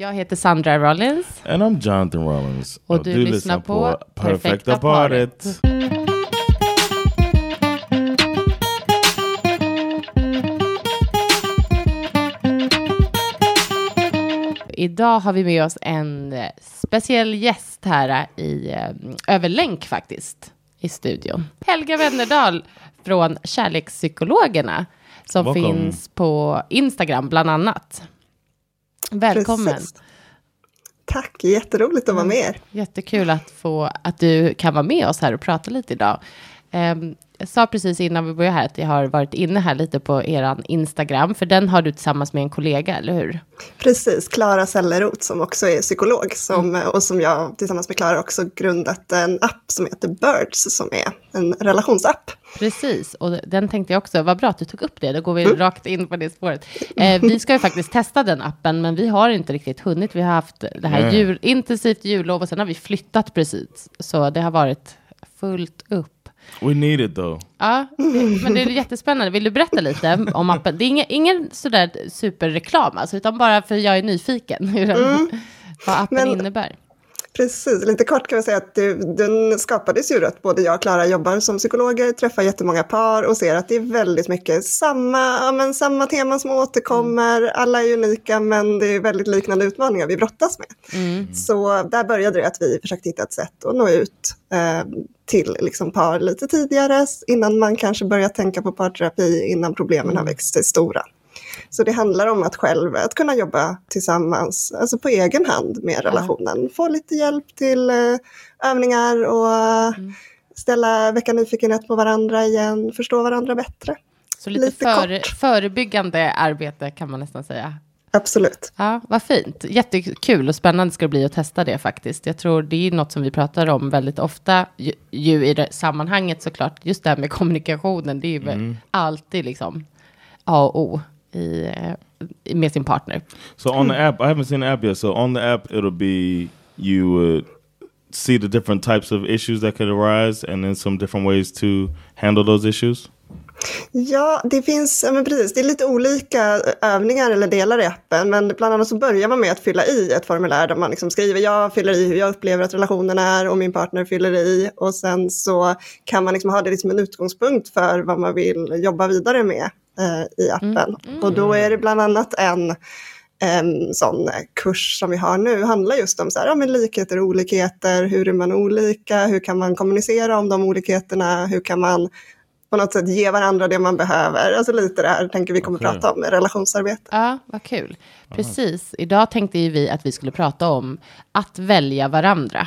Jag heter Sandra Rollins. And I'm Jonathan Rollins. Och du lyssnar på Perfekta paret. Idag har vi med oss en speciell gäst här i eh, överlänk faktiskt i studion. Helga Wennerdal från Kärlekspsykologerna som Welcome. finns på Instagram bland annat. Välkommen. Precis. Tack, jätteroligt att vara med er. Jättekul att, få, att du kan vara med oss här och prata lite idag. Ehm, jag sa precis innan vi började här att jag har varit inne här lite på er Instagram, för den har du tillsammans med en kollega, eller hur? Precis, Klara Selleroth som också är psykolog som, och som jag tillsammans med Klara också grundat en app som heter Birds som är en relationsapp. Precis, och den tänkte jag också, vad bra att du tog upp det, då går vi rakt in på det spåret. Eh, vi ska ju faktiskt testa den appen, men vi har inte riktigt hunnit. Vi har haft det här jul, intensivt jullov och sen har vi flyttat precis, så det har varit fullt upp. We need it though. Ja, det, men det är jättespännande. Vill du berätta lite om appen? Det är ingen, ingen sådär superreklam, alltså, utan bara för jag är nyfiken hur den, vad appen Men- innebär. Precis, lite kort kan vi säga att det, den skapades ju att både jag och Klara jobbar som psykologer, träffar jättemånga par och ser att det är väldigt mycket samma, ja, men samma teman som återkommer, alla är unika men det är väldigt liknande utmaningar vi brottas med. Så där började det att vi försökte hitta ett sätt att nå ut eh, till liksom par lite tidigare innan man kanske börjar tänka på parterapi innan problemen har växt sig stora. Så det handlar om att själv att kunna jobba tillsammans, alltså på egen hand med relationen. Få lite hjälp till eh, övningar och Mm. ställa, väcka nyfikenhet på varandra igen, förstå varandra bättre. Så lite, lite före, förebyggande arbete kan man nästan säga. Absolut. Ja, vad fint. Jättekul och spännande ska det bli att testa det faktiskt. Jag tror det är något som vi pratar om väldigt ofta, ju, ju i det sammanhanget såklart. Just det här med kommunikationen, det är ju väl alltid liksom A och O i, eh, med sin partner. So on the app, I haven't seen the app yet. So on the app, it'll be you would see the different types of issues that could arise, and then some different ways to handle those issues. Ja, det finns, men precis, det är lite olika övningar eller delar i appen, men bland annat så börjar man med att fylla i ett formulär där man liksom skriver, jag fyller i hur jag upplever att relationen är och min partner fyller i och sen så kan man liksom ha det som en utgångspunkt för vad man vill jobba vidare med eh, i appen. Och då är det bland annat en en sån kurs som vi har nu handlar just om så här, ja, men likheter och olikheter, hur är man olika, hur kan man kommunicera om de olikheterna, hur kan man på något sätt ge varandra det man behöver. Alltså lite det här tänker vi kommer Okej. prata om med relationsarbete. Ja, vad kul. Precis. Idag tänkte ju vi att vi skulle prata om att välja varandra.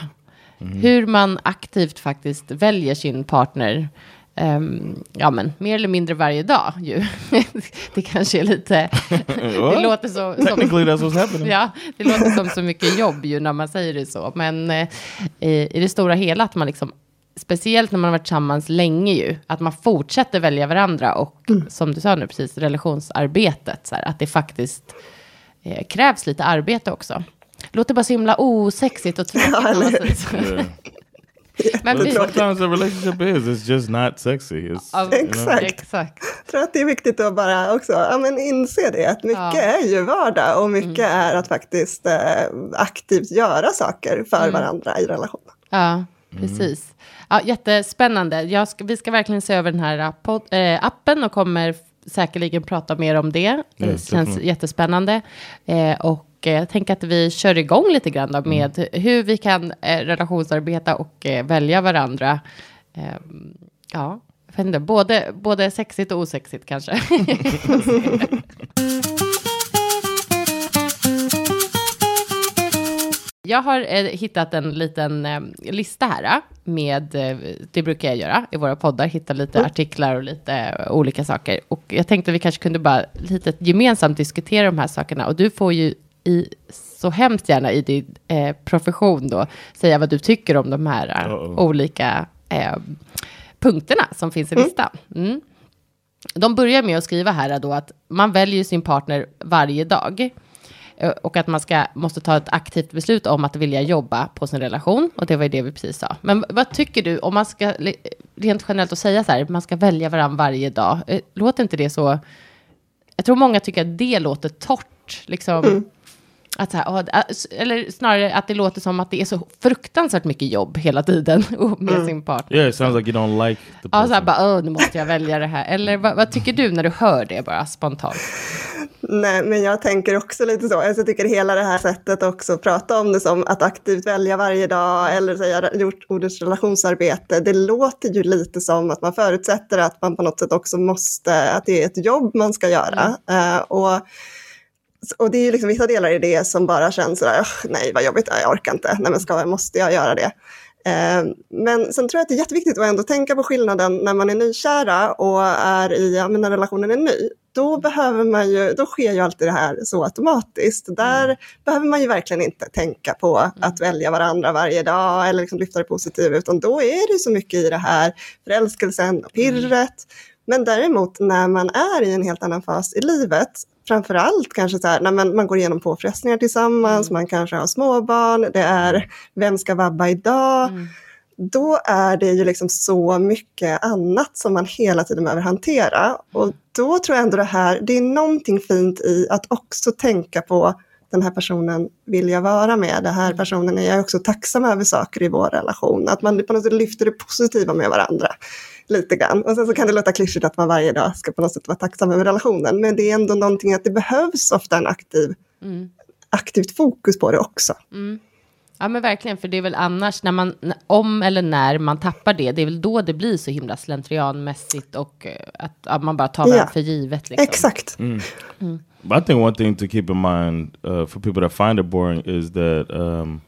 Hur man aktivt faktiskt väljer sin partner. Ehm, ja, men mer eller mindre varje dag ju. det kanske är lite... det låter så... Som, Technically, that's what's happening. ja, det låter som så mycket jobb ju när man säger det så. Men eh, i, i det stora hela att man liksom... Speciellt när man har varit tillsammans länge ju, att man fortsätter välja varandra och som du sa nu precis, relationsarbetet, så här, att det faktiskt eh, krävs lite arbete också. Låter bara så himla osexigt och tråkigt. Ja, Men vi, sometimes a relationship is. It's just not sexy. It's, you know. Exakt. exakt. Jag tror att det är viktigt att bara också ja, men inse det, att mycket Ja. är ju vardag och mycket är att faktiskt eh, aktivt göra saker för varandra i relationen. Ja, precis. Ja, jättespännande. Jag ska, vi ska verkligen se över den här pod, eh, appen och kommer säkerligen prata mer om det. Det Yes, känns definitely. jättespännande. Eh, och eh, jag tänker att vi kör igång lite grann då med hur vi kan eh, relationsarbeta och eh, välja varandra. Eh, ja, jag vet inte, både, både sexigt och osexigt kanske. jag har eh, hittat en liten eh, lista här eh, med, eh, det brukar jag göra i våra poddar, hitta lite Mm. artiklar och lite eh, olika saker. Och jag tänkte vi kanske kunde bara lite gemensamt diskutera de här sakerna. Och du får ju i, så hemskt gärna i din eh, profession då säga vad du tycker om de här eh, Uh-oh. olika eh, punkterna som finns i listan. Mm. De börjar med att skriva här då att man väljer sin partner varje dag. Eh, Och att man ska, måste ta ett aktivt beslut om att vilja jobba på sin relation. Och det var ju det vi precis sa. Men vad tycker du, om man ska rent generellt att säga så här, man ska välja varandra varje dag. eh, Låter inte det så... Jag tror många tycker att det låter torrt. Liksom, att så här, s- eller snarare att det låter som att det är så fruktansvärt mycket jobb hela tiden med sin partner. Yeah, it sounds like you don't like the Ja, så här person. bara, "Åh, nu måste jag välja det här. Eller vad, vad tycker du när du hör det bara spontant? Nej, men jag tänker också lite så. Alltså, jag tycker hela det här sättet också att prata om det som att aktivt välja varje dag eller säga gjort ordets relationsarbete. Det låter ju lite som att man förutsätter att man på något sätt också måste, att det är ett jobb man ska göra. Eh, och, och det är liksom vissa delar i det som bara känns sådär, "Ugh, nej vad jobbigt, jag orkar inte, nej men ska, måste jag göra det? Eh, Men sen tror jag att det är jätteviktigt att ändå tänka på skillnaden när man är nykära och är i, ja, men när relationen är ny. Då, behöver man ju, då sker ju alltid det här så automatiskt. Där behöver man ju verkligen inte tänka på att välja varandra varje dag eller liksom lyfta det positiva, utan då är det så mycket i det här förälskelsen och pirret. Men däremot när man är i en helt annan fas i livet, framför allt kanske så här, när man, man går igenom påfrestningar tillsammans, man kanske har småbarn, det är vem ska vabba idag? Då är det ju liksom så mycket annat som man hela tiden behöver hantera. Och då tror jag ändå det här, det är någonting fint i att också tänka på den här personen vill jag vara med, den här personen är jag också tacksam över saker i vår relation. Att man på något sätt lyfter det positiva med varandra lite grann. Och sen så kan det låta klyschigt att man varje dag ska på något sätt vara tacksam över relationen. Men det är ändå någonting att det behövs ofta en aktiv, aktivt fokus på det också. Ja men verkligen, för det är väl annars när man, om eller när man tappar det, det är väl då det blir så himla slentrianmässigt och eh, att, att man bara tar varandra Ja. för givet. Liksom. Exakt. But I think one thing to keep in mind uh, for people that find it boring is that um,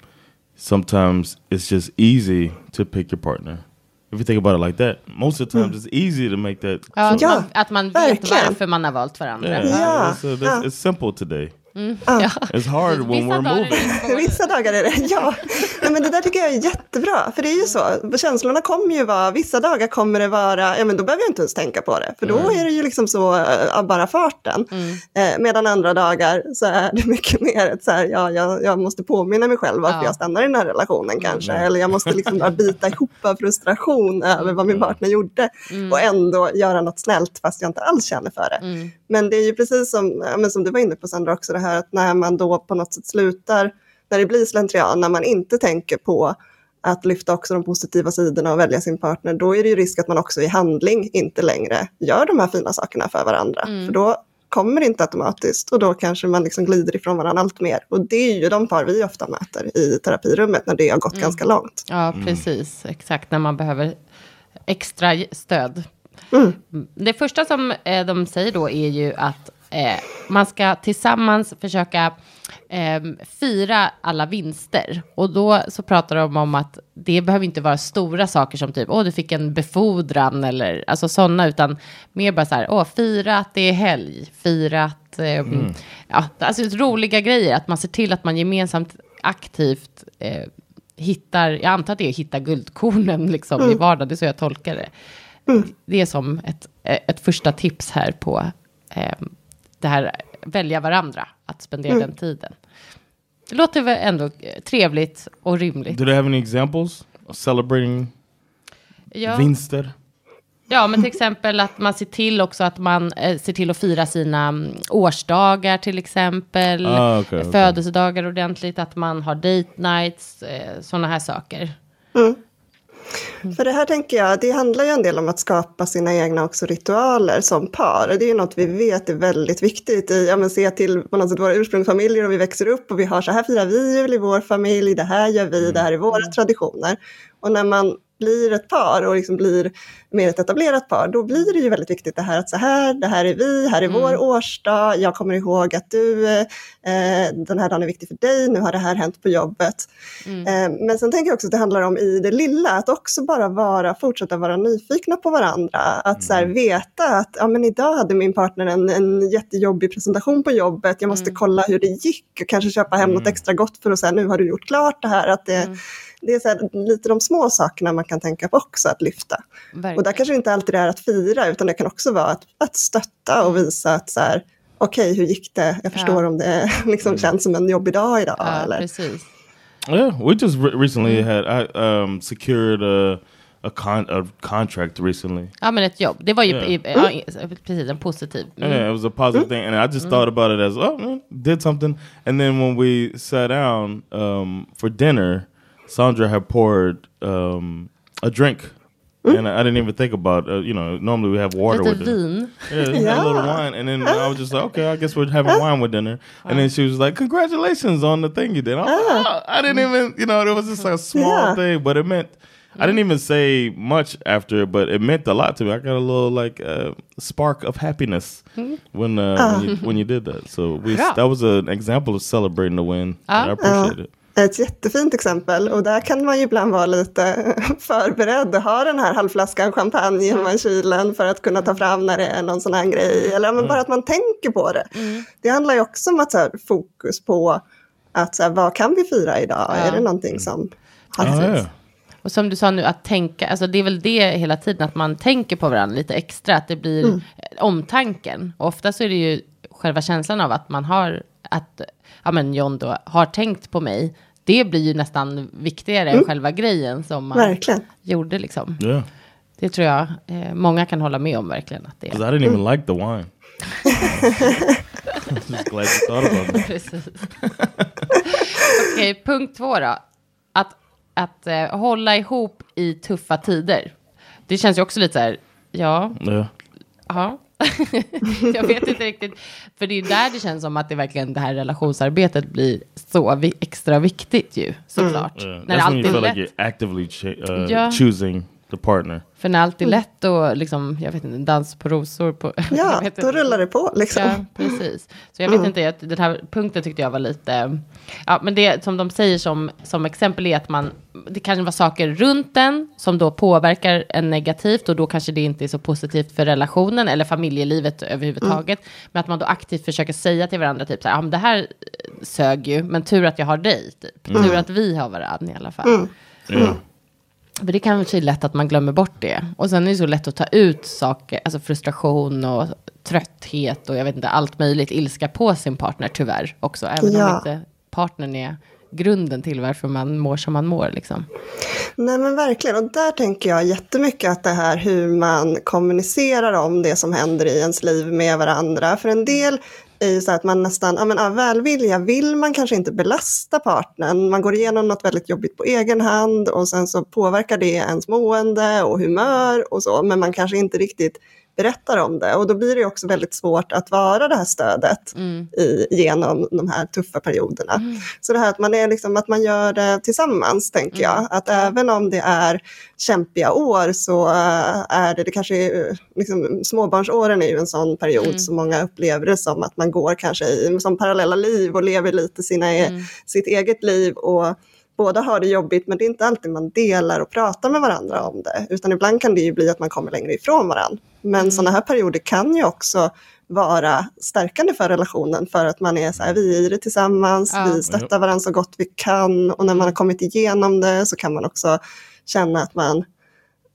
sometimes it's just easy to pick your partner. If you think about it like that, most of the times it's easy to make that. Ja, att, Ja, man, att man vet varför man har valt varandra. Yeah, It's, uh, that's- ja. it's simple today. Ja. It's hard when Vissa we're dagar är moving. Vissa dagar är det, ja. Nej, men det där tycker jag är jättebra, för det är ju så. Känslorna kommer ju vara, vissa dagar kommer det vara, ja men då behöver jag inte ens tänka på det, för då är det ju liksom så eh, av bara farten. Eh, medan andra dagar så är det mycket mer ett så här, ja, jag, jag måste påminna mig själv varför Ja. jag stannar i den här relationen kanske, eller jag måste liksom bara bita ihop av frustration över vad min partner gjorde och ändå göra något snällt fast jag inte alls känner för det. Men det är ju precis som, ja, men som du var inne på Sandra också, det här att när man då på något sätt slutar, när det blir slentrian, när man inte tänker på att lyfta också de positiva sidorna och välja sin partner, då är det ju risk att man också i handling inte längre gör de här fina sakerna för varandra. För då kommer det inte automatiskt och då kanske man liksom glider ifrån varandra allt mer. Och det är ju de par vi ofta möter i terapirummet när det har gått ganska långt. Ja, precis. Exakt, när man behöver extra stöd. Mm. Det första som eh, de säger då är ju att eh, man ska tillsammans försöka eh, fira alla vinster. Och då så pratar de om att det behöver inte vara stora saker som typ, åh, du fick en befordran eller alltså sådana, utan mer bara så här, åh, fira att det är helg, fira att, eh, ja, alltså roliga grejer, att man ser till att man gemensamt aktivt eh, hittar, jag antar att det är att hitta guldkornen liksom i vardagen, det är så jag tolkar det. Det är som ett, ett första tips här på eh, det här välja varandra, att spendera den tiden. Det låter väl ändå eh, trevligt och rimligt. Do they have any examples of celebrating Ja, vinster? ja, men till exempel att man ser till också att man eh, ser till att fira sina mm, årsdagar till exempel. Ah, okej, okej. Födelsedagar ordentligt, att man har date nights, eh, sådana här saker. För det här tänker jag, det handlar ju en del om att skapa sina egna också ritualer som par. Det är ju något vi vet är väldigt viktigt i, ja men se till på något sätt våra ursprungsfamiljer och vi växer upp och vi har så här firar vi jul i vår familj, det här gör vi, det här är våra traditioner. Och när man blir ett par och liksom blir mer ett etablerat par, då blir det ju väldigt viktigt det här att så här, det här är vi, här är Mm. vår årsdag, jag kommer ihåg att du, eh, den här dagen är viktig för dig, nu har det här hänt på jobbet. Mm. Eh, men sen tänker jag också att det handlar om i det lilla, att också bara vara, fortsätta vara nyfikna på varandra. Att så här, veta att ja, men idag hade min partner en, en jättejobbig presentation på jobbet, jag måste kolla hur det gick och kanske köpa hem något extra gott för att säga nu har du gjort klart det här. Att det, det är så här, lite de små sakerna man kan tänka på också att lyfta. Verkligen. Och där kanske inte alltid är att fira, utan det kan också vara att, att stötta och visa att så här, okej, hur gick det? Jag förstår Ja. om det liksom känns som en jobbig dag idag. ja, eller? precis. Yeah, we just re- recently had I um, secured a a, con- a contract recently. Ja, men ett jobb. Det var ju Ja. i, ja, i- precis en positiv. Mm. Yeah, it was a positive thing, and I just thought about it as oh, man, did something. And then when we sat down um, for dinner, Sandra had poured um, a drink, and I, I didn't even think about uh, you know normally we have water with it. vin. Yeah, a little wine, and then I was just like, okay, I guess we're having wine with dinner. And then she was like, congratulations on the thing you did. I, was like, oh, I didn't even, you know, it was just like a small Yeah. thing, but it meant. I didn't even say much after, but it meant a lot to me. I got a little like uh, spark of happiness when uh, when, you, when you did that. So we Yeah. that was an example of celebrating the win. I appreciate it. Ett jättefint exempel och där kan man ju ibland vara lite förberedd och ha den här halvflaskan champagne hemma i kylen för att kunna ta fram när det är någon sån här grej. Eller men bara att man tänker på det. Det handlar ju också om att så här, fokus på att så här, vad kan vi fira idag? Ja. Är det någonting som har yeah. Och som du sa nu, att tänka, alltså det är väl det hela tiden, att man tänker på varandra lite extra, att det blir Mm. omtanken. Och ofta så är det ju själva känslan av att man har, att, ja men John då, har tänkt på mig, det blir ju nästan viktigare än själva grejen som man Mm. Verkligen. gjorde liksom. Yeah, Det tror jag eh, många kan hålla med om verkligen. Att det because I didn't even like the wine. just glad you thought about it. Precis. Okej, punkt två då. Att, att eh, hålla ihop i tuffa tider. Det känns ju också lite så här, ja, Yeah. ja. jag vet inte riktigt. För det är där det känns som att det verkligen det här relationsarbetet blir så vi, extra viktigt ju, såklart. Yeah. När you är lätt. like actively uh, Yeah. choosing the partner. För när allt är lätt och liksom, jag vet inte, dans på rosor på... Ja, vet då inte. rullar det på liksom. Ja, precis. Så jag vet inte, jag- den här punkten tyckte jag var lite... Ja, men det som de säger som, som exempel är att man... Det kanske var saker runt den som då påverkar en negativt och då kanske det inte är så positivt för relationen eller familjelivet överhuvudtaget. Men att man då aktivt försöker säga till varandra typ så här, ja, men det här sög ju, men tur att jag har dig. Typ. Tur att vi har varandra i alla fall. Yeah. För det kanske är lätt att man glömmer bort det. Och sen är det så lätt att ta ut saker, alltså frustration och trötthet och jag vet inte, allt möjligt, ilska på sin partner tyvärr också. Även Ja. om inte partnern är grunden till varför man mår som man mår liksom. Nej men verkligen, och där tänker jag jättemycket att det här hur man kommunicerar om det som händer i ens liv med varandra. För en del är ju så att man nästan, ja men av välvilja vill man kanske inte belasta partnern. Man går igenom något väldigt jobbigt på egen hand och sen så påverkar det ens mående och humör och så, men man kanske inte riktigt berättar om det. Och då blir det också väldigt svårt att vara det här stödet i, genom de här tuffa perioderna. Så det här att man, är liksom, att man gör det tillsammans, tänker jag. Att även om det är kämpiga år så äh, är det, det kanske är, liksom, småbarnsåren är ju en sån period som många upplever det som att man går kanske i som parallella liv och lever lite sina, e- sitt eget liv och båda har det jobbigt men det är inte alltid man delar och pratar med varandra om det. Utan ibland kan det ju bli att man kommer längre ifrån varandra. Men sådana här perioder kan ju också vara stärkande för relationen för att man är så här, vi är i det tillsammans, Ja. vi stöttar varandra så gott vi kan och när man har kommit igenom det så kan man också känna att man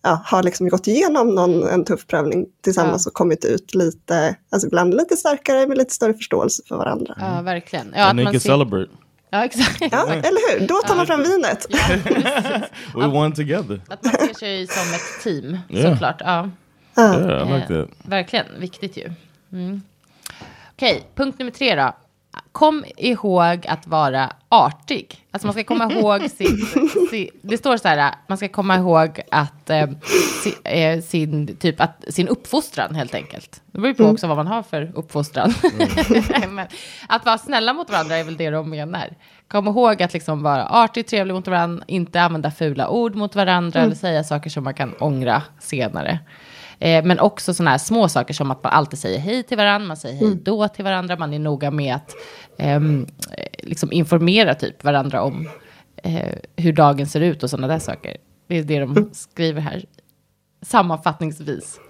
ja, har liksom gått igenom någon, en tuff prövning tillsammans Ja. och kommit ut lite, alltså ibland lite starkare med lite större förståelse för varandra. Ja, verkligen. Ja, att man ser- celebrate. Ja, exakt. Ja, eller hur? Då tar man fram vinet. We won together. Att man ser sig som ett team, Ja. såklart. Ja. Yeah, I like Eh. Verkligen, viktigt ju. Mm. Okej, punkt nummer tre då. Kom ihåg att vara artig. Alltså man ska komma ihåg sin, sin det står så här, man ska komma ihåg att eh, si, eh, sin, typ att, sin uppfostran helt enkelt. Det beror ju på också vad man har för uppfostran. Men, att vara snälla mot varandra är väl det de menar. Kom ihåg att liksom vara artig, trevlig mot varandra, inte använda fula ord mot varandra eller säga saker som man kan ångra senare. Eh, men också sådana här små saker som att man alltid säger hej till varandra, man säger hej då till varandra, man är noga med att ehm, eh, liksom informera typ varandra om eh, hur dagen ser ut och sådana där saker. Det är det de skriver här sammanfattningsvis.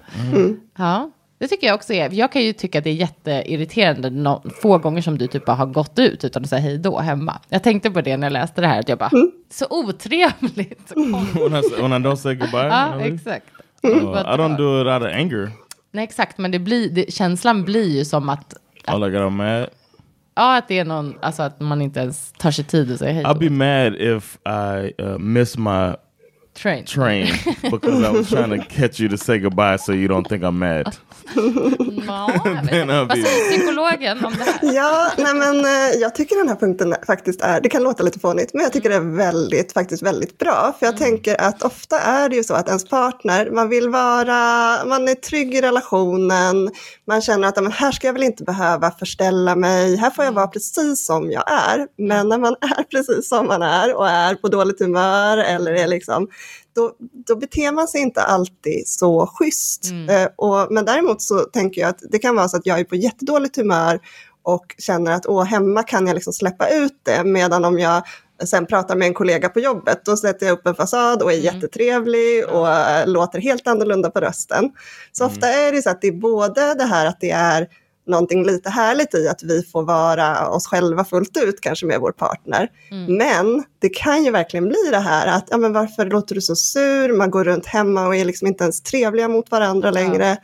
Ja, det tycker jag också är. Jag kan ju tycka att det är jätteirriterande no få gånger som du typ bara har gått ut utan att säga hej då hemma. Jag tänkte på det när jag läste det här, att jag bara, så otrevligt. when, I, when I don't say goodbye. ja, exakt. Vad I don't do it out of anger. Nej, exakt, men det blir, det, känslan blir ju som att, Oh, like I'm mad. ja, att det är någon, alltså att man inte ens tar sig tid att säga hej I'll be mad if I uh, miss my Train. train because I was trying to catch you to say goodbye so you don't think I'm mad. Ja, Vad säger psykologen om det här? Ja, nej men eh, jag tycker den här punkten faktiskt är, det kan låta lite fånigt, men jag tycker det är väldigt, faktiskt väldigt bra. För jag tänker att ofta är det ju så att ens partner, man vill vara, man är trygg i relationen, man känner att "Ja, men här ska jag väl inte behöva förställa mig, här får jag vara precis som jag är. Men när man är precis som man är och är på dåligt humör eller är liksom, då, då beter man sig inte alltid så schysst. Eh, och, men däremot så tänker jag att det kan vara så att jag är på jättedåligt humör och känner att åh, hemma kan jag liksom släppa ut det, medan om jag sen pratar med en kollega på jobbet, då sätter jag upp en fasad och är jättetrevlig och eh, låter helt annorlunda på rösten. Så ofta är det så att det är både det här att det är någonting lite härligt i att vi får vara oss själva fullt ut, kanske med vår partner. Men det kan ju verkligen bli det här att, ja men varför låter du så sur? Man går runt hemma och är liksom inte ens trevliga mot varandra längre.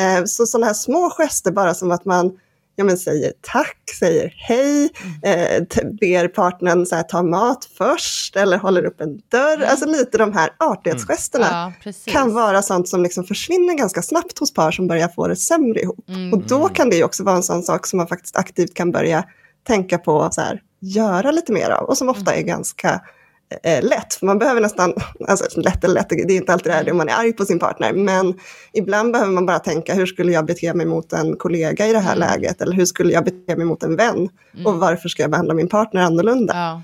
Eh, så sådana här små gester, bara som att man ja, men säger tack, säger hej, eh, ber partnern så här, ta mat först eller håller upp en dörr. Alltså lite de här artighetsgesterna Ja, precis. kan vara sånt som liksom försvinner ganska snabbt hos par som börjar få det sämre ihop. Och då kan det också vara en sån sak som man faktiskt aktivt kan börja tänka på så här, göra lite mer av och som ofta är ganska eh, lätt. För man behöver nästan, alltså lätt eller lätt, det är inte alltid det om man är arg på sin partner, men ibland behöver man bara tänka hur skulle jag bete mig mot en kollega i det här läget eller hur skulle jag bete mig mot en vän och varför ska jag behandla min partner annorlunda? Ja.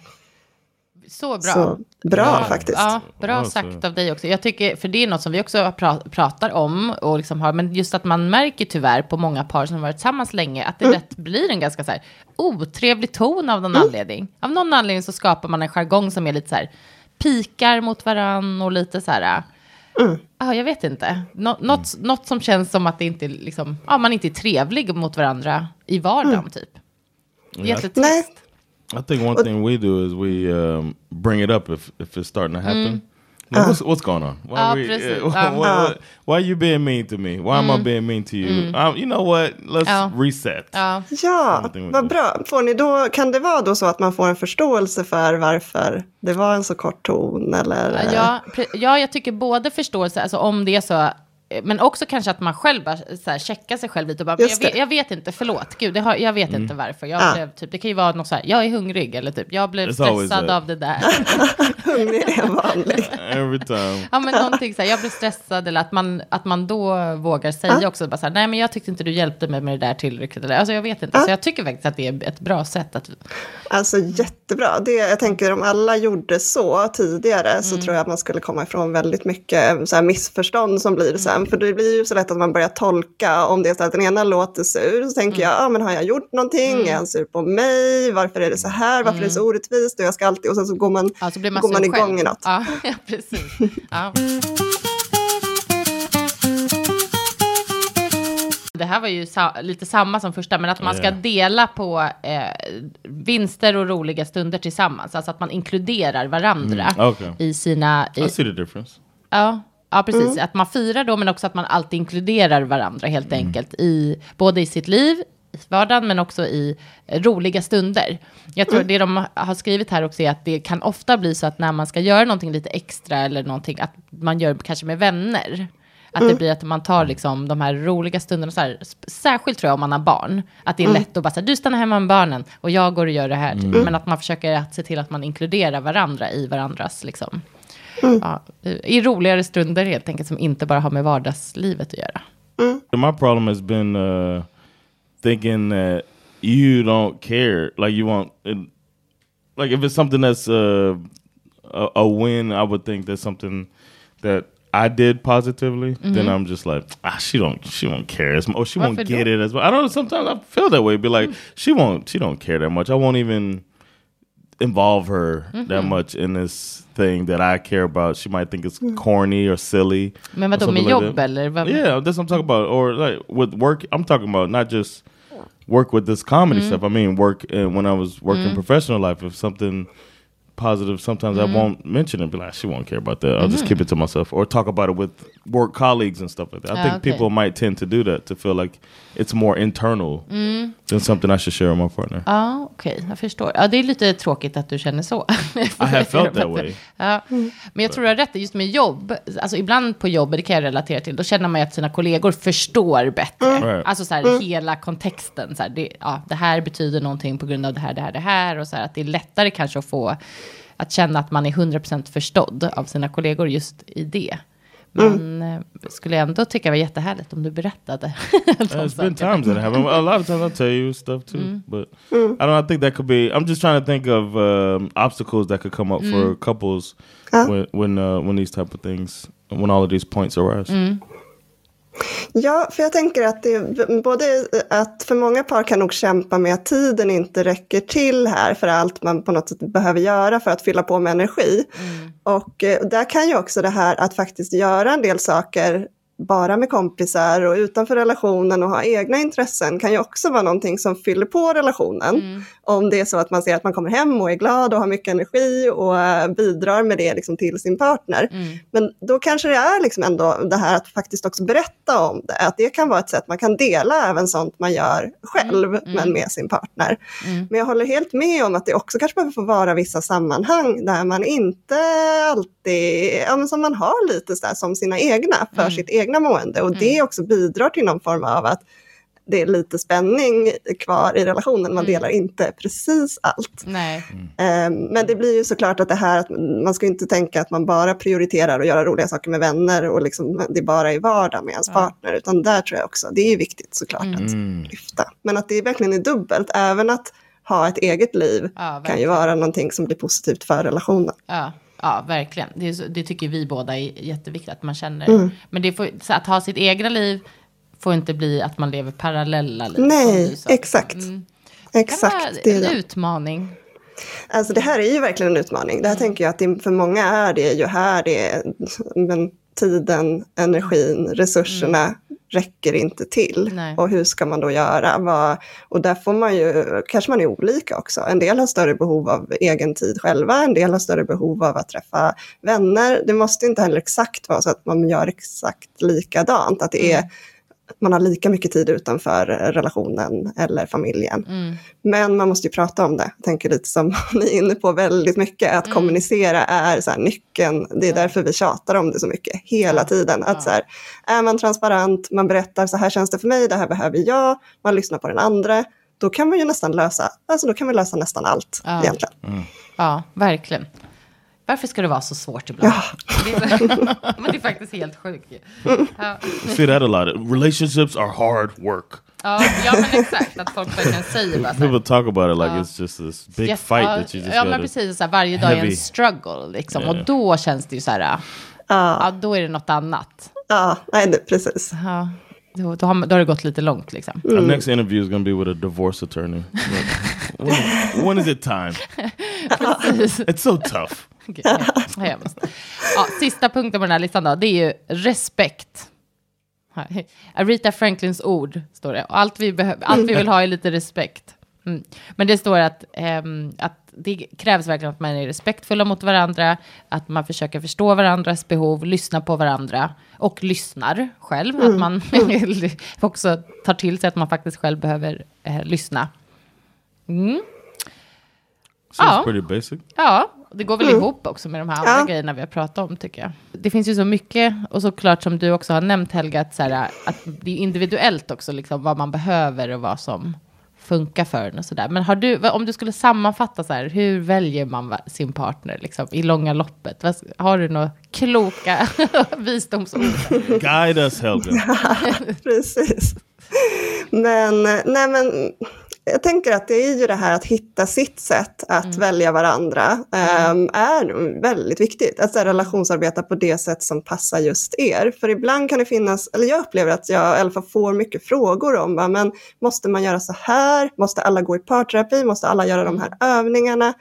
Så bra. Så bra Ja, faktiskt. Ja, bra sagt av dig också. Jag tycker, för det är något som vi också pra- pratar om, och liksom har, men just att man märker tyvärr på många par som har varit tillsammans länge, att det Mm. lätt blir en ganska så här, otrevlig ton av någon anledning. Av någon anledning så skapar man en jargong som är lite så här, pikar mot varann och lite så här, Mm. ja, jag vet inte. Nå- något, något som känns som att det inte liksom, ja, man inte är trevlig mot varandra i vardagen Mm. typ. Nej. Jättetrist. I think one thing we do is we um, bring it up if, if it's starting to happen. Like, what's, what's going on? Why, Ah, we, precis. uh, what- what- why are you being mean to me? Why am I being mean to you? Um, you know what? Let's Ja. reset. Ja. Ja, vad bra. Får ni då, kan det vara då så att man får en förståelse för varför det var en så kort ton? Eller? Ja, ja, jag tycker både förståelse, alltså om det är så, men också kanske att man själv bara så här, checkar sig själv lite och bara, jag, vet, jag vet inte, förlåt, gud, det har, jag vet inte varför. Jag Ja. blev, typ, det kan ju vara något så här, jag är hungrig, eller typ, jag blev stressad av det där. Hungrig är vanlig. Every time. ja, men någonting så här, jag blev stressad, eller att man, att man då vågar säga också, bara så här, nej men jag tyckte inte du hjälpte mig med det där tillräckligt. Eller, alltså jag vet inte, så jag tycker faktiskt att det är ett bra sätt att, Alltså jättebra. Det, jag tänker om alla gjorde så tidigare så Mm. tror jag att man skulle komma ifrån väldigt mycket så här, missförstånd som blir Mm. Sen. För det blir ju så lätt att man börjar tolka om det är så att den ena låter sur. Så tänker Mm. jag, ah, men har jag gjort någonting? Är han sur på mig? Varför är det så här? Varför är det så orättvist? Och jag ska alltid... Och sen så går man, ja, så blir man, går man igång själv. i något. Ja, precis. Ja. Det här var ju sa- lite samma som första, men att man ska dela på eh, vinster och roliga stunder tillsammans. Alltså att man inkluderar varandra Mm, okej. i sina... I, I see the difference. ja, ja, precis. Att man firar då, men också att man alltid inkluderar varandra helt enkelt. I, både i sitt liv, i vardagen, men också i roliga stunder. Jag tror det de har skrivit här också är att det kan ofta bli så att när man ska göra någonting lite extra eller någonting, att man gör kanske med vänner. Att det blir att man tar liksom de här roliga stunderna, så här, särskilt tror jag om man har barn, att det är lätt att bara säga, du stannar hemma med barnen och jag går och gör det här. typ. Men att man försöker att se till att man inkluderar varandra i varandras, liksom, ja, i roligare stunder helt enkelt, som inte bara har med vardagslivet att göra. My problem has been uh, thinking that you don't care. Like you want, it, like if it's something that's uh, a, a win, I would think that's something that I did positively. Then I'm just like, ah, she don't, she won't care as much, or she won't Varför get då? it as much. I don't know. Sometimes I feel that way. Be like, she won't, she don't care that much. I won't even involve her that much in this thing that I care about. She might think it's mm. corny or silly. Men vadå, med like jobb that. eller? Vad, Yeah, that's what I'm talking about. Or like with work, I'm talking about not just work with this comedy stuff. I mean, work uh, when I was working professional life. If something positive, sometimes I won't mention it. Be like, she won't care about that. I'll just keep it to myself, or talk about it with work colleagues and stuff like that. I Ah, think okay. people might tend to do that to feel like it's more internal than something I should share with my partner. Ja, okej, jag förstår. Ja, det är lite tråkigt att du känner så. I have felt that way. Ja. Men jag tror du har rätt, just med jobb, alltså ibland på jobb, det kan jag relatera till, då känner man ju att sina kollegor förstår bättre. Right. Alltså så här, hela kontexten, så här, det, ja, det här betyder någonting på grund av det här, det här, det här, och så här, att det är lättare kanske att få, att känna att man är 100% förstådd av sina kollegor just i det. Men eh, skulle jag ändå tycka det var jättehärligt om du berättade. de There's been times that it happened. A lot of times I'll tell you stuff too, but I don't. I think that could be. I'm just trying to think of um, obstacles that could come up for couples when when uh, when these type of things, when all of these points arise. Ja, för jag tänker att det både att för många par kan nog kämpa med att tiden inte räcker till här för allt man på något sätt behöver göra för att fylla på med energi. Och eh, där kan ju också det här att faktiskt göra en del saker bara med kompisar och utanför relationen och ha egna intressen kan ju också vara någonting som fyller på relationen. Om det är så att man ser att man kommer hem och är glad och har mycket energi och eh, bidrar med det liksom till sin partner. Men då kanske det är liksom ändå det här att faktiskt också berätta om det, att det kan vara ett sätt man kan dela även sånt man gör själv men med sin partner. Men jag håller helt med om att det också kanske behöver få vara vissa sammanhang där man inte alltid, ja men som man har lite så där som sina egna för sitt egna mående. Och det också bidrar till någon form av att det är lite spänning kvar i relationen, man delar inte precis allt. Nej. Eh, Men det blir ju såklart att det här att man ska inte tänka att man bara prioriterar att göra roliga saker med vänner och liksom det bara är vardag med ens partner, utan där tror jag också, det är ju viktigt såklart att lyfta. Men att det verkligen är dubbelt, även att ha ett eget liv Ja, kan ju vara någonting som blir positivt för relationen. Ja, ja verkligen. Det, det tycker vi båda är jätteviktigt att man känner. Mm. Men det får, att ha sitt egna liv får inte bli att man lever parallella liv. Nej, exakt. Mm. Det kan Exakt, vara det är en utmaning. Alltså det här är ju verkligen en utmaning. Det här tänker jag att det, för många är det ju här det är, men tiden, energin, resurserna räcker inte till. Nej. Och hur ska man då göra? Vad, och där får man ju, kanske man är olika också. En del har större behov av egen tid själva, en del har större behov av att träffa vänner. Det måste inte heller exakt vara så att man gör exakt likadant, att det är man har lika mycket tid utanför relationen eller familjen. Men man måste ju prata om det. Jag tänker lite som ni är inne på väldigt mycket, att kommunicera är så här nyckeln. Det är därför vi tjatar om det så mycket hela tiden. Att så här, är man transparent, man berättar så här känns det för mig, det här behöver jag, man lyssnar på den andra, då kan man ju nästan lösa, alltså då kan vi lösa nästan allt Ja. egentligen. Ja, verkligen. Varför ska det vara så svårt ibland? Det är så, men det är faktiskt helt sjukt. ju. Ja. See that a lot. Relationships are hard work. Ja, ja, men exakt. Att folk verkligen säger bara så People talk about it like it's just this big Yes, fight ja, that you just Ja, men precis. Så här, varje dag är heavy. en struggle. Liksom. Ja. Och då känns det ju så här, Ja, ja, då är det något annat. ja nej, precis. Ja, då, då, har, då har det gått lite långt liksom. Our next interview is going to be with a divorce attorney. when, when is it time? It's so tough. Gud, hemskt. Ja, sista punkten på den här listan då, det är ju respekt. Aretha Franklins ord, står det. Och allt vi, behöver, allt vi vill ha är lite respekt. Mm. Men det står att, ehm, att det krävs verkligen att man är respektfulla mot varandra, att man försöker förstå varandras behov, lyssna på varandra och lyssnar själv. Att man också tar till sig att man faktiskt själv behöver eh, lyssna. Mm. Seems Ja. pretty basic. Ja, det går väl ihop också med de här andra Ja. grejerna vi har pratat om tycker jag. Det finns ju så mycket, och såklart som du också har nämnt Helga, att, så här, att det är individuellt också, liksom, vad man behöver och vad som funkar för en och sådär. Men har du, om du skulle sammanfatta så här, hur väljer man sin partner liksom, i långa loppet? Har du några kloka visdomsord? Guide us, Helga. Precis. Men, nej men, jag tänker att det är ju det här att hitta sitt sätt att välja varandra ehm, är väldigt viktigt. Att så här, relationsarbeta på det sätt som passar just er. För ibland kan det finnas, eller jag upplever att jag i alla fall får mycket frågor om, va, men måste man göra så här? Måste alla gå i parterapi? Måste alla göra de här övningarna?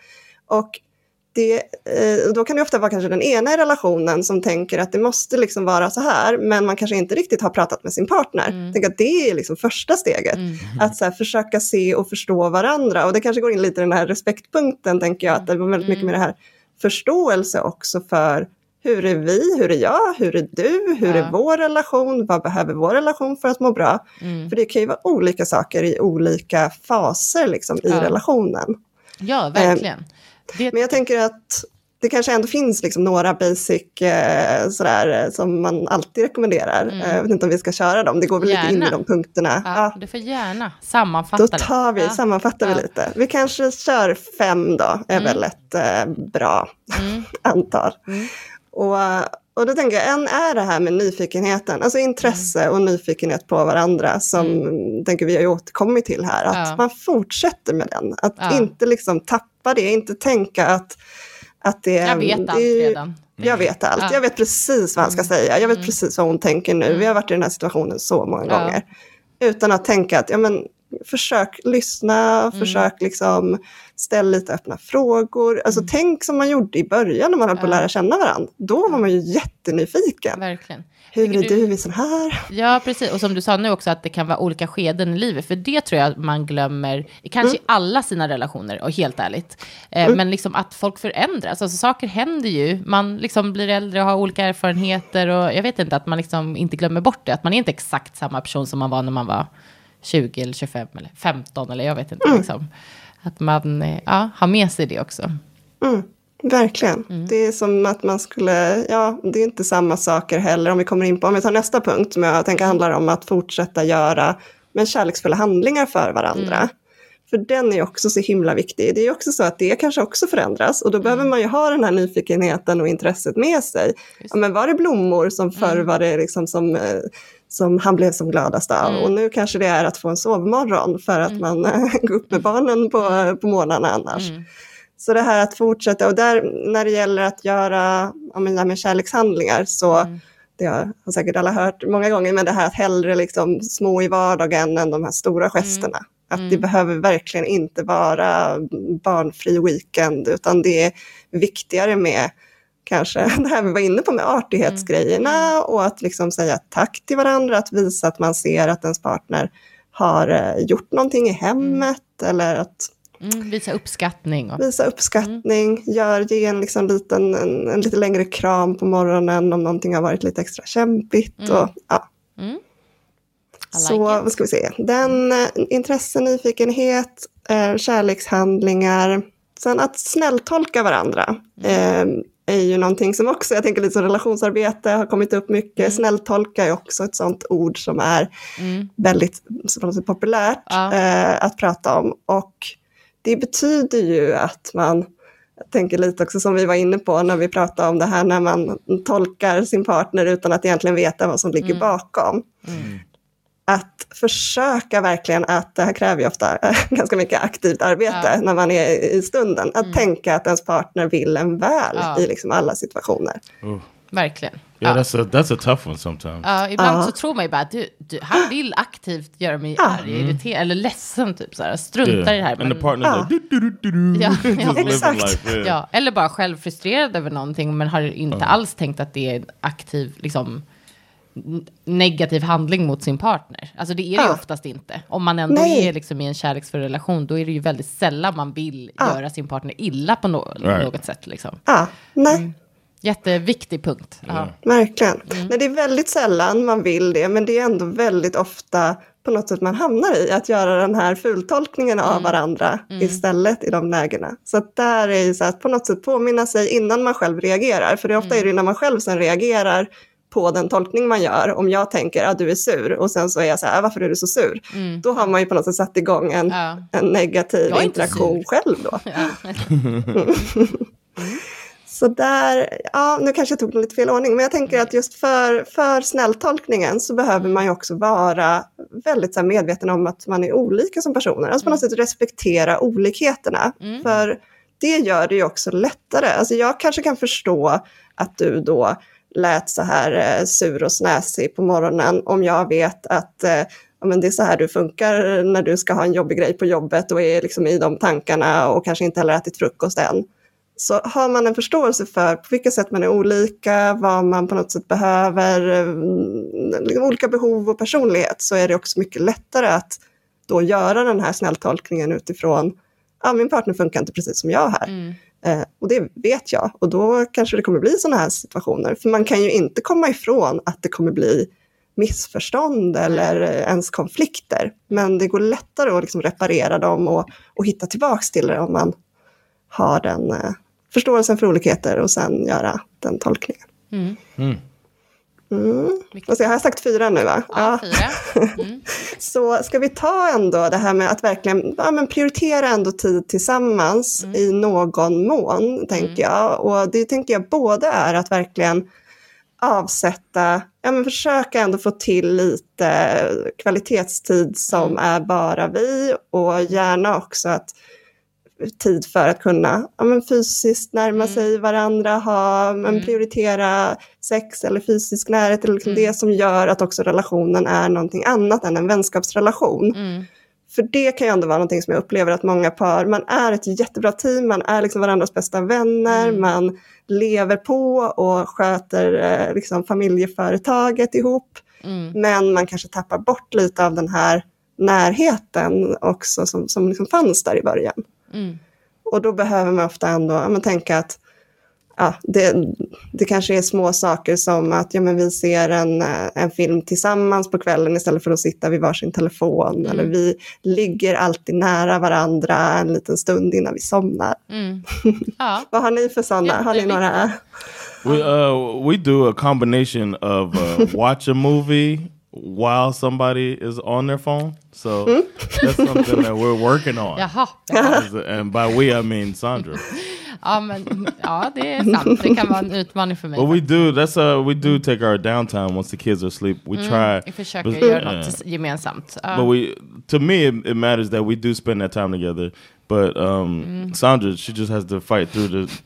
Och det, eh, då kan det ofta vara kanske den ena i relationen som tänker att det måste liksom vara så här, men man kanske inte riktigt har pratat med sin partner. Tänk att det är liksom första steget. Att så här, försöka se och förstå varandra. Och det kanske går in lite i den här respektpunkten, tänker jag, att det var väldigt mycket med det här förståelse också för hur är vi, hur är jag, hur är du, hur Ja. är vår relation, vad behöver vår relation för att må bra? Mm. För det kan ju vara olika saker i olika faser liksom, i Ja. relationen. Ja, verkligen. Det, Men jag tänker att det kanske ändå finns liksom några basic eh, sådär, eh, som man alltid rekommenderar. Eh, Jag vet inte om vi ska köra dem, det går väl lite in i Mm. Gärna. de punkterna. ja, Ja, Du får gärna sammanfatta då tar vi, Ja. sammanfattar vi lite. Vi kanske kör fem då, är väl ett eh, bra Mm. antal. Och, och då tänker jag, en är det här med nyfikenheten, alltså intresse Mm. och nyfikenhet på varandra som tänker vi har ju återkommit till här, att Ja. man fortsätter med den. Att Ja. inte liksom tappa det, inte tänka att, att det Jag vet det allt redan. Jag vet allt, Ja. Mm. jag vet precis vad han ska säga, jag vet precis vad hon tänker nu, vi har varit i den här situationen så många gånger. Utan att tänka att, ja men försök lyssna, Mm. försök liksom ställa lite öppna frågor. Alltså tänk som man gjorde i början när man höll på att Mm. Lära känna varandra. Då var man ju jättenyfiken. Verkligen. Hur Tycker är du i sån här? Ja, precis. Och som du sa nu också att det kan vara olika skeden i livet. För det tror jag man glömmer, kanske i alla sina relationer, och helt ärligt. Eh, Men liksom att folk förändras. Alltså saker händer ju. Man liksom blir äldre och har olika erfarenheter. Och jag vet inte, att man liksom inte glömmer bort det. Att man är inte exakt samma person som man var när man var 20 eller 25 eller 15 eller jag vet inte. Liksom. Att man eh, ja, har med sig det också. Mm, verkligen. Mm. Det är som att man skulle, ja, det är inte samma saker heller om vi kommer in på, om vi tar nästa punkt som jag tänker handlar om att fortsätta göra men kärleksfulla handlingar för varandra. Mm. För den är också så himla viktig. Det är också så att det kanske också förändras och då behöver Mm. man ju ha den här nyfikenheten och intresset med sig. Ja, men var det blommor som förr Mm. var det liksom som, eh, som han blev som gladast av Mm. och nu kanske det är att få en sovmorgon för att man eh, går upp med barnen på, på morgnarna annars. Mm. Så det här att fortsätta, och där när det gäller att göra ja, men med kärlekshandlingar så, Mm. det har, har säkert alla hört många gånger, men det här att hellre liksom små i vardagen än de här stora gesterna. Att det behöver verkligen inte vara barnfri weekend, utan det är viktigare med kanske det här vi var inne på med artighetsgrejerna och att liksom säga tack till varandra, att visa att man ser att ens partner har eh, gjort någonting i hemmet eller att Mm, visa uppskattning. Och, Visa uppskattning, gör, ge en, liksom liten, en, en lite längre kram på morgonen om någonting har varit lite extra kämpigt. Och, ja. mm. I Så like it. vad ska vi se, den eh, intresse, nyfikenhet, eh, kärlekshandlingar, sen att snälltolka varandra. Eh, är ju någonting som också, jag tänker lite som relationsarbete, har kommit upp mycket. Snälltolka är också ett sånt ord som är Mm. väldigt säga, populärt Ja. eh, att prata om. Och det betyder ju att man, jag tänker lite också som vi var inne på när vi pratade om det här när man tolkar sin partner utan att egentligen veta vad som ligger bakom. Att försöka verkligen att, det här kräver ju ofta ganska mycket aktivt arbete Ja. när man är i stunden, att tänka att ens partner vill en väl Ja. i liksom alla situationer. Verkligen. Yeah, Ja. that's a that's a tough one sometimes. Ja, ibland Ja. så tror man ju bara att du, du, han vill aktivt göra mig arg, irriterad eller ledsen, typ så här. Struntar i det här. And the Men, partner's Ja. like, do, do, do, do, Ja, ja. Exakt. life. Yeah. ja, eller bara själv frustrerad över någonting, men har inte alls tänkt att det är en aktiv, liksom, negativ handling mot sin partner. Alltså det är det ju Ja. oftast inte. Om man ändå Nej. är liksom i en kärleksfull relation, då är det ju väldigt sällan man vill Ja. göra sin partner illa på no- Right. något sätt. Liksom. Ja, nej. Mm. Jätteviktig punkt. Ja. Verkligen. Mm. Nej, det är väldigt sällan man vill det, men det är ändå väldigt ofta på något sätt man hamnar i, att göra den här fultolkningen av varandra istället i de lägena. Så att där är ju så att på något sätt påminna sig innan man själv reagerar, för det är ofta är det ju när man själv sen reagerar på den tolkning man gör. Om jag tänker att ah, du är sur och sen så är jag så här, varför är du så sur? Då har man ju på något sätt satt igång en, Ja. en negativ interaktion själv då. Ja. Så där, ja nu kanske jag tog det lite fel ordning, men jag tänker att just för, för snälltolkningen så behöver man ju också vara väldigt så medveten om att man är olika som personer. Alltså på något sätt respektera olikheterna. För det gör det ju också lättare. Alltså jag kanske kan förstå att du då lät så här eh, sur och snäsig på morgonen om jag vet att eh, ja, men det är så här du funkar när du ska ha en jobbig grej på jobbet och är liksom i de tankarna och kanske inte heller ätit frukost än. Så har man en förståelse för på vilka sätt man är olika, vad man på något sätt behöver, mm, liksom olika behov och personlighet, så är det också mycket lättare att då göra den här snälltolkningen utifrån, ja min partner funkar inte precis som jag här. Mm. Eh, och det vet jag, och då kanske det kommer bli sådana här situationer. För man kan ju inte komma ifrån att det kommer bli missförstånd eller ens konflikter. Men det går lättare att liksom reparera dem och, och hitta tillbaks till det om man har den eh, förståelsen för olikheter och sen göra den tolkningen. Mm. Och så, har jag sagt fyra nu va? Ja, fyra. Så ska vi ta ändå det här med att verkligen ja, men prioritera ändå tid tillsammans i någon mån, tänker jag. Och det tänker jag både är att verkligen avsätta, ja men försöka ändå få till lite kvalitetstid som är bara vi. Och gärna också att tid för att kunna ja, men fysiskt närma sig varandra, ha, men prioritera sex eller fysisk närhet, eller liksom det som gör att också relationen är någonting annat än en vänskapsrelation. För det kan ju ändå vara någonting som jag upplever att många par, man är ett jättebra team, man är liksom varandras bästa vänner, man lever på och sköter eh, liksom familjeföretaget ihop. Men man kanske tappar bort lite av den här närheten också som, som liksom fanns där i början. Och då behöver man ofta ändå ja, men tänka att ja, det, det kanske är små saker som att ja, men vi ser en, eh, en film tillsammans på kvällen istället för att sitta vid varsin telefon. Eller vi ligger alltid nära varandra en liten stund innan vi somnar. Ja. Vad har ni för sådana? Har ni några? We uh we do a combination of uh, watch a movie while somebody is on their phone. So hmm? that's something that we're working on. Jaha. And by we I mean Sandra. Ja, men ja, det är sant. Det kan vara en utmaning för mig. But we do that's uh we do take our downtime once the kids are asleep. We mm, try Vi försöker but- göra yeah. något tis- gemensamt. Ja. But we, um, to me, it, it matters that we do spend that time together. But um, Sandra, she just has to fight through the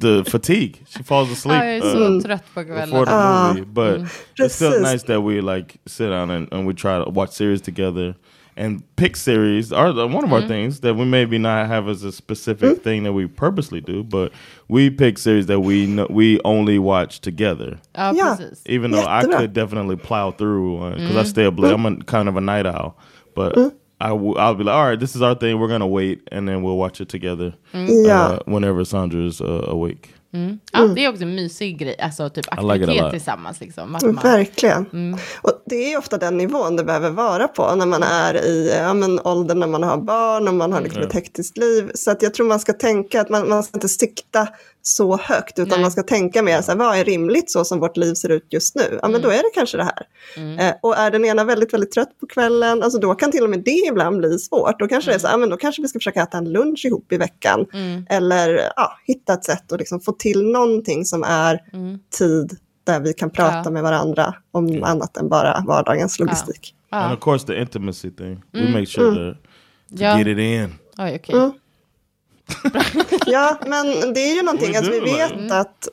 the fatigue. She falls asleep Ja, jag är uh, så before kvällen. the ah, movie. But it's still Precis. nice that we like sit down and, and we try to watch series together and pick series. Our one of our things that we maybe not have as a specific mm. thing that we purposely do, but we pick series that we know, we only watch together. Ja, Ja. precis. Even though I could definitely plow through because I stay up late. I'm mm. a kind of a night owl, but mm. I w- I'll be like, all right, this is our thing. We're gonna wait, and then we'll watch it together Ja. uh, whenever Sandra's uh, awake. Ja, det är också en mysig grej, alltså typ like aktivitet lot. tillsammans. Liksom. Att man, Verkligen. Och det är ju ofta den nivån det behöver vara på när man är i ja, men, åldern när man har barn och man har liksom ett hektiskt liv. Så att jag tror man ska tänka att man, man ska inte sikta så högt utan Nej. man ska tänka mer så här, vad är rimligt så som vårt liv ser ut just nu? Ja, men då är det kanske det här. Eh, och är den ena väldigt, väldigt trött på kvällen, alltså då kan till och med det ibland bli svårt. Då kanske det är så här, ja, men då kanske vi ska försöka äta en lunch ihop i veckan. Eller ja, hitta ett sätt att liksom få till någonting som är tid där vi kan prata Ja. med varandra om annat än bara vardagens logistik. And of course, the intimacy thing. We make sure to, to Ja. get it in. Oj, okej. Ja, men det är ju någonting, alltså, vi vet like- att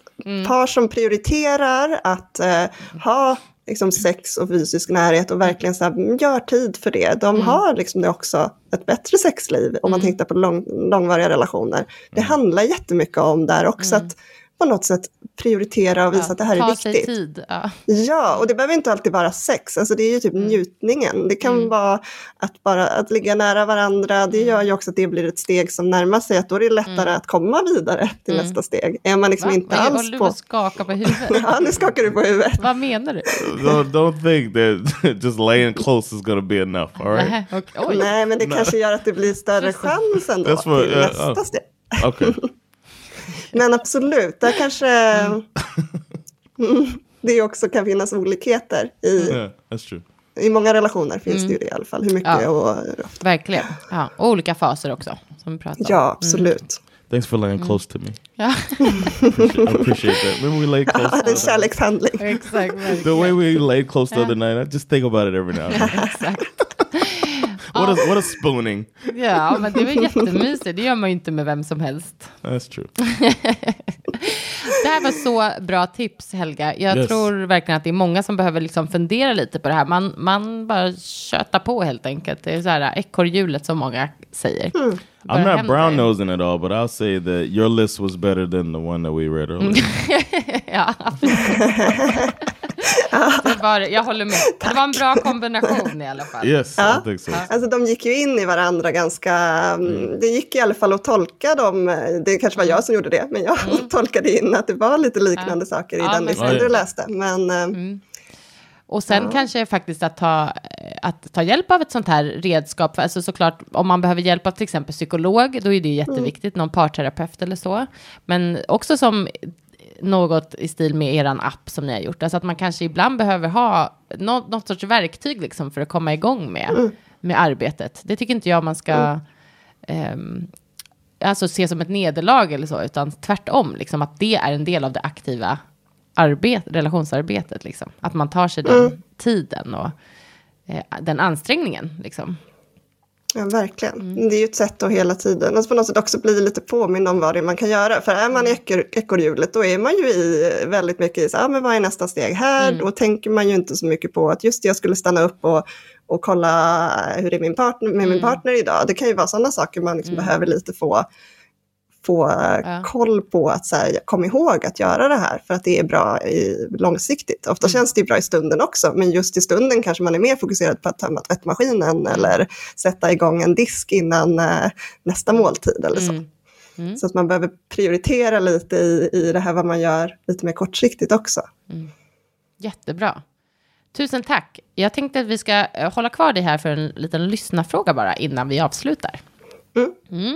par som prioriterar att eh, ha liksom, sex och fysisk närhet och verkligen så här, mm, gör tid för det, de har liksom det också ett bättre sexliv om man tittar på lång, långvariga relationer. Det handlar jättemycket om där också att på något sätt prioritera och visa Ja, att det här är viktigt. tid. Ja. Ja, och det behöver inte alltid vara sex, alltså det är ju typ Mm. njutningen. Det kan vara att bara att ligga nära varandra, det Mm. gör ju också att det blir ett steg som närmar sig, att då är det lättare att komma vidare till nästa steg. Är man liksom Mm. Va? inte alls håller du på... på att skaka på huvudet? Ja, nu skakar du på huvudet. Vad menar du? don't, don't think that just laying close is to be enough. All right. Oj. Nej, men det kanske gör att det blir större chans ändå what- till ja, nästa ja. steg. Okay. Men absolut, där kanske Mm. Mm, det också kan finnas olikheter. I, yeah, that's true. I många relationer finns det ju det i alla fall. Hur mycket Mm. Ja. och... Verkligen. Ja. Och olika faser också, som vi pratade om. Ja, absolut. Thanks for laying close to me. Ja, I appreciate that. Maybe we lay close. Ja, är en kärlekshandling. exakt. the way we laid close the other night, I just think about it every now and then. exakt. What, a, what a spooning. Ja, men det var jättemysigt. Det gör man ju inte med vem som helst. That's true. Det här var så bra tips, Helga. Jag Yes. tror verkligen att det är många som behöver liksom fundera lite på det här. Man, man bara köta på helt enkelt. Det är så här ekorrhjulet som många säger. Bara I'm not brown nosing at all, but I'll say that your list was better than the one that we read earlier. Ja, det var, jag håller med. Det var en bra kombination i alla fall. yes, Ja. So. Alltså de gick ju in i varandra ganska, mm. det gick i alla fall att tolka dem, det kanske var jag som gjorde det, men jag tolkade in att det var lite liknande saker i Ja, den men- listan Ja, ja. du läste. Men eh, Och sen kanske faktiskt att ta, att ta hjälp av ett sånt här redskap. För Alltså såklart, om man behöver hjälp av till exempel psykolog, då är det ju jätteviktigt, någon parterapeut eller så. Men också som något i stil med eran app som ni har gjort. Alltså att man kanske ibland behöver ha något, något sorts verktyg liksom för att komma igång med, med arbetet. Det tycker inte jag man ska ehm, alltså se som ett nederlag eller så, utan tvärtom, liksom att det är en del av det aktiva arbet, relationsarbetet. Liksom. Att man tar sig den tiden och eh, den ansträngningen. Liksom. Ja, verkligen. Det är ju ett sätt att hela tiden, alltså på något sätt också bli lite påmind om vad det är man kan göra. För är man i ekor- ekorrhjulet, då är man ju i väldigt mycket i så, ah, men vad är nästa steg här? Då tänker man ju inte så mycket på att just det, jag skulle stanna upp och, och kolla hur det är min partner, med min partner idag. Det kan ju vara sådana saker man liksom behöver lite få, få Ja. koll på att så här, kom ihåg att göra det här för att det är bra i, långsiktigt. Ofta känns det bra i stunden också, men just i stunden kanske man är mer fokuserad på att tömma tvättmaskinen eller sätta igång en disk innan eh, nästa måltid eller så. Så att man behöver prioritera lite i, i det här vad man gör lite mer kortsiktigt också. Jättebra. Tusen tack. Jag tänkte att vi ska eh, hålla kvar dig här för en liten lyssnarfråga bara innan vi avslutar. Mm.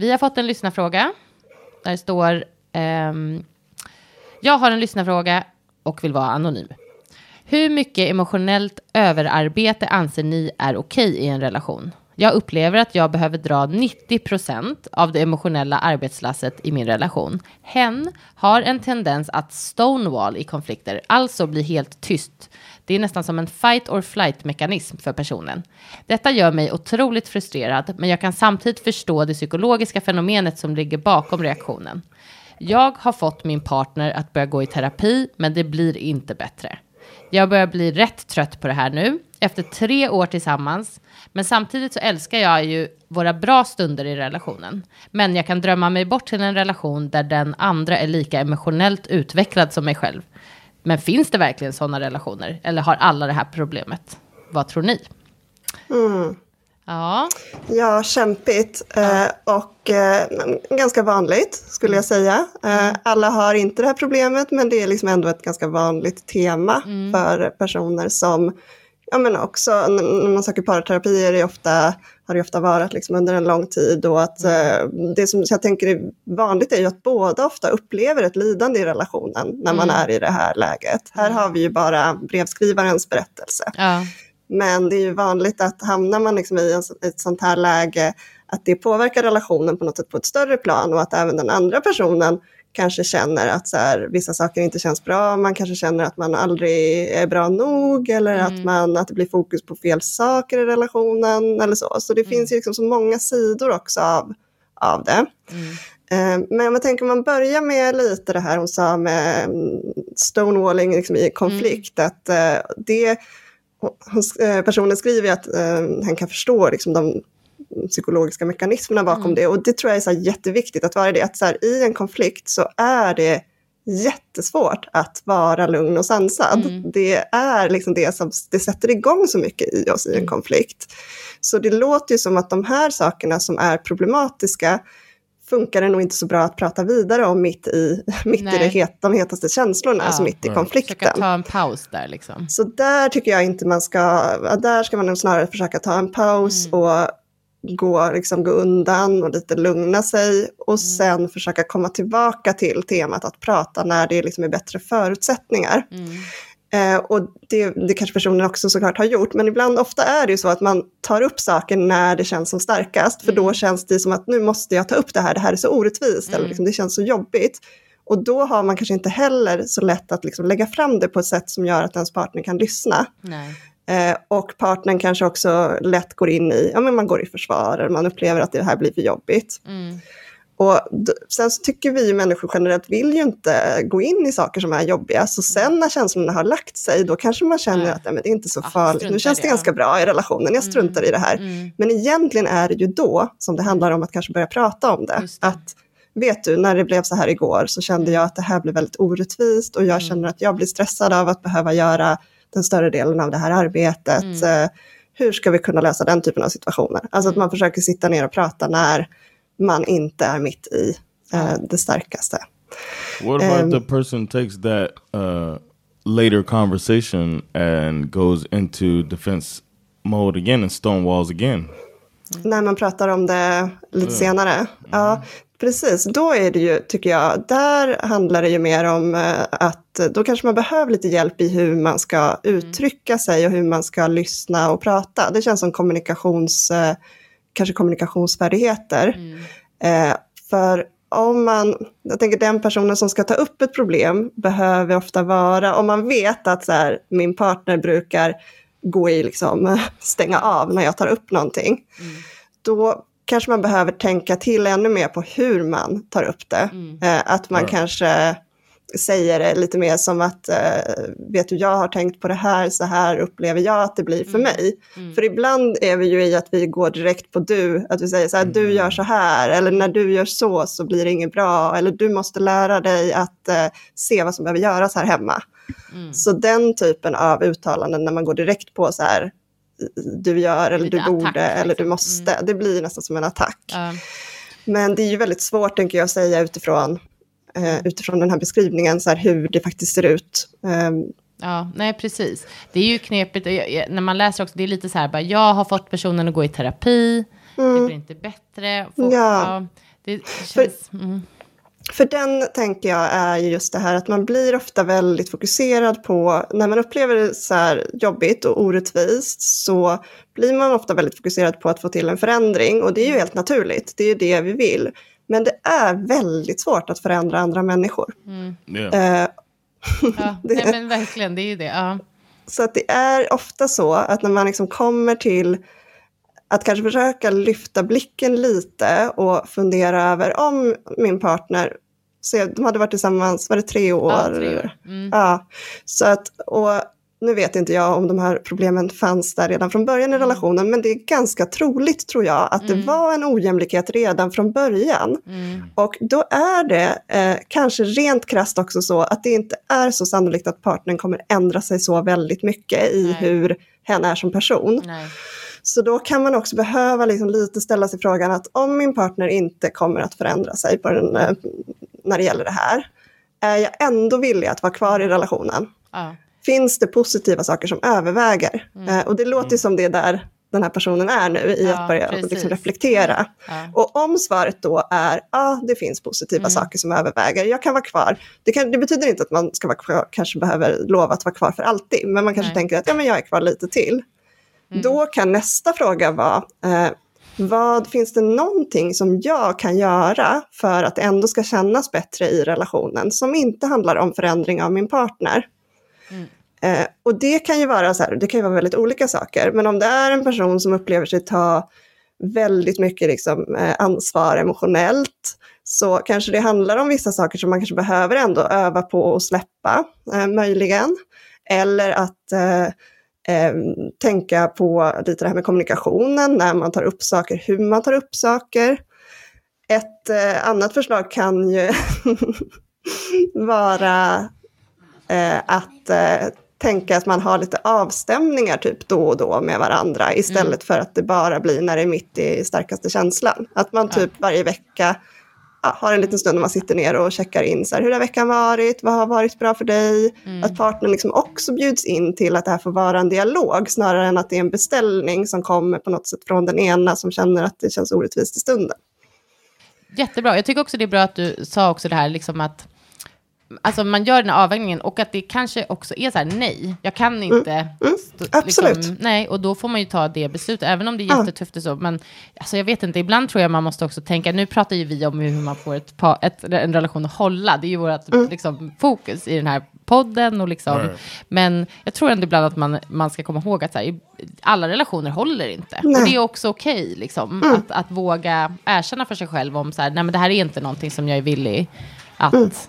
Vi har fått en lyssnarfråga. Där det står, ehm, jag har en lyssnarfråga och vill vara anonym. Hur mycket emotionellt överarbete anser ni är okej i en relation? Jag upplever att jag behöver dra 90% av det emotionella arbetslasset i min relation. Hen har en tendens att stonewall i konflikter, alltså bli helt tyst. Det är nästan som en fight or flight mekanism för personen. Detta gör mig otroligt frustrerad, men jag kan samtidigt förstå det psykologiska fenomenet som ligger bakom reaktionen. Jag har fått min partner att börja gå i terapi, men det blir inte bättre. Jag börjar bli rätt trött på det här nu, efter tre år tillsammans. Men samtidigt så älskar jag ju våra bra stunder i relationen. Men jag kan drömma mig bort till en relation där den andra är lika emotionellt utvecklad som mig själv. Men finns det verkligen sådana relationer? Eller har alla det här problemet? Vad tror ni? Ja, Ja, kämpigt. Eh, och eh, ganska vanligt, skulle jag säga. Eh, alla har inte det här problemet, men det är liksom ändå ett ganska vanligt tema för personer som, ja men också när man söker parterapi är det ofta, har det ofta varit liksom under en lång tid. Och att, eh, det som jag tänker är vanligt är ju att båda ofta upplever ett lidande i relationen när man är i det här läget. Här har vi ju bara brevskrivarens berättelse. ja, Men det är ju vanligt att hamnar man liksom i ett sånt här läge, att det påverkar relationen på något sätt på ett större plan och att även den andra personen kanske känner att så här, vissa saker inte känns bra, man kanske känner att man aldrig är bra nog eller att, man, att det blir fokus på fel saker i relationen eller så. Så det finns ju liksom så många sidor också av, av det. Eh, Men jag tänker om man börjar med lite det här hon sa med mm, stonewalling liksom i konflikt, att eh, det eh, personen skriver att han kan förstå liksom, de psykologiska mekanismerna bakom det. Och det tror jag är så här jätteviktigt att vara det. Att så här, i en konflikt så är det jättesvårt att vara lugn och sansad. Det är liksom det som det sätter igång så mycket i oss i en konflikt. Så det låter ju som att de här sakerna som är problematiska funkar det nog inte så bra att prata vidare om mitt i, mitt i det het, de hetaste känslorna, Ja. alltså mitt i försöka konflikten. ta en paus där liksom. Så där tycker jag inte man ska, där ska man nog snarare försöka ta en paus Mm. och gå, liksom, gå undan och lite lugna sig och Mm. sen försöka komma tillbaka till temat att prata när det liksom är bättre förutsättningar. Mm. Eh, och det, det kanske personen också såklart har gjort, men ibland, ofta är det ju så att man tar upp saker när det känns som starkast, för Mm. då känns det som att nu måste jag ta upp det här, det här är så orättvist, eller liksom, det känns så jobbigt. Och då har man kanske inte heller så lätt att liksom lägga fram det på ett sätt som gör att ens partner kan lyssna. Nej. Eh, och partnern kanske också lätt går in i, ja men man går i försvar, eller man upplever att det här blir för jobbigt. Mm. Och sen så tycker vi människor generellt vill ju inte gå in i saker som är jobbiga. Så sen när känslorna har lagt sig, då kanske man känner Nej. att nej, men det är inte så Ah, farligt. Nu känns det, det ja. ganska bra i relationen, jag struntar i det här. Mm. Men egentligen är det ju då som det handlar om att kanske börja prata om det. Det. Att, vet du, när det blev så här igår så kände jag att det här blev väldigt orättvist och jag Mm. känner att jag blir stressad av att behöva göra den större delen av det här arbetet. Mm. Eh, hur ska vi kunna lösa den typen av situationer? Alltså att Mm. man försöker sitta ner och prata när man inte är mitt i eh, det starkaste. What about Um, the person takes that uh, later conversation and goes into defense mode again and stonewalls again? När man pratar om det lite senare. Ja, precis. Då är det ju, tycker jag, där handlar det ju mer om eh, att då kanske man behöver lite hjälp i hur man ska uttrycka sig och hur man ska lyssna och prata. Det känns som kommunikations, eh, kanske kommunikationsfärdigheter. Eh, för om man, jag tänker den personen som ska ta upp ett problem behöver ofta vara, om man vet att så här, min partner brukar gå i liksom stänga av när jag tar upp någonting, då kanske man behöver tänka till ännu mer på hur man tar upp det. Eh, att man Ja. kanske säger det lite mer som att, eh, vet du, jag har tänkt på det här, så här upplever jag att det blir för mig. För ibland är vi ju i att vi går direkt på du, att vi säger så här, du gör så här, eller när du gör så så blir det inget bra, eller du måste lära dig att eh, se vad som behöver göras här hemma. Så den typen av uttalanden när man går direkt på så här, du gör eller du borde attack, eller du liksom. måste, det blir nästan som en attack. Ja. Men det är ju väldigt svårt, tänker jag, säga utifrån, eh, utifrån den här beskrivningen, så här, hur det faktiskt ser ut. Ehm, Ja, nej precis. Det är ju knepigt, jag- jag- när man läser också, det är lite så här, bara, jag har fått personen att gå i terapi, det blir inte bättre. Folk, Ja. ja, det känns, mm, För den tänker jag är ju just det här att man blir ofta väldigt fokuserad på, när man upplever det så här jobbigt och orättvist så blir man ofta väldigt fokuserad på att få till en förändring och det är ju helt naturligt, det är ju det vi vill. Men det är väldigt svårt att förändra andra människor. Yeah. Eh, ja, nej, men verkligen, det är ju det. Ja. Så att det är ofta så att när man liksom kommer till att kanske försöka lyfta blicken lite och fundera över om min partner, så de hade varit tillsammans, var det tre år? Ja, tre år. Mm. Ja, så att, och nu vet inte jag om de här problemen fanns där redan från början i Mm. relationen, men det är ganska troligt tror jag att det var en ojämlikhet redan från början. Mm. Och då är det eh, kanske rent krasst också så att det inte är så sannolikt att partnern kommer ändra sig så väldigt mycket i Nej. hur hen är som person. Nej. Så då kan man också behöva liksom lite ställa sig frågan att om min partner inte kommer att förändra sig den, eh, när det gäller det här, är jag ändå villig att vara kvar i relationen? Ja. Finns det positiva saker som överväger? Eh, och det låter ju som det är där den här personen är nu i Ja, att börja liksom reflektera. Ja. Och om svaret då är ja, det finns positiva Mm. saker som överväger, jag kan vara kvar. Det, kan, det betyder inte att man ska vara kvar, kanske behöver lova att vara kvar för alltid, men man kanske Nej. tänker att ja, men jag är kvar lite till. Mm. Då kan nästa fråga vara, eh, vad, finns det någonting som jag kan göra för att det ändå ska kännas bättre i relationen, som inte handlar om förändring av min partner? Eh, och det kan ju vara så här, det kan ju vara väldigt olika saker, men om det är en person som upplever sig ta väldigt mycket liksom, eh, ansvar emotionellt, så kanske det handlar om vissa saker som man kanske behöver ändå öva på att släppa, eh, möjligen. Eller att eh, tänka på lite det här med kommunikationen, när man tar upp saker, hur man tar upp saker. Ett eh, annat förslag kan ju vara eh, att eh, tänka att man har lite avstämningar typ då och då med varandra istället för att det bara blir när det är mitt i starkaste känslan. Att man typ varje vecka har en liten stund när man sitter ner och checkar in så här, hur har veckan varit, vad har varit bra för dig? Att partnern liksom också bjuds in till att det här får vara en dialog snarare än att det är en beställning som kommer på något sätt från den ena som känner att det känns orättvist i stunden. Jättebra. Jag tycker också det är bra att du sa också det här, liksom att alltså man gör den här avvägningen och att det kanske också är så här, nej, jag kan inte. stå- absolut. Liksom, nej, och då får man ju ta det beslutet, även om det är jättetufft och så. Men alltså, jag vet inte, ibland tror jag man måste också tänka, nu pratar ju vi om hur man får ett, pa, ett, en relation att hålla, det är ju vårt liksom, fokus i den här podden och liksom. Right. Men jag tror ändå ibland att man, man ska komma ihåg att så här, alla relationer håller inte. Nej. Och det är också okej, liksom, att, att våga erkänna för sig själv om så här, nej men det här är inte någonting som jag är villig att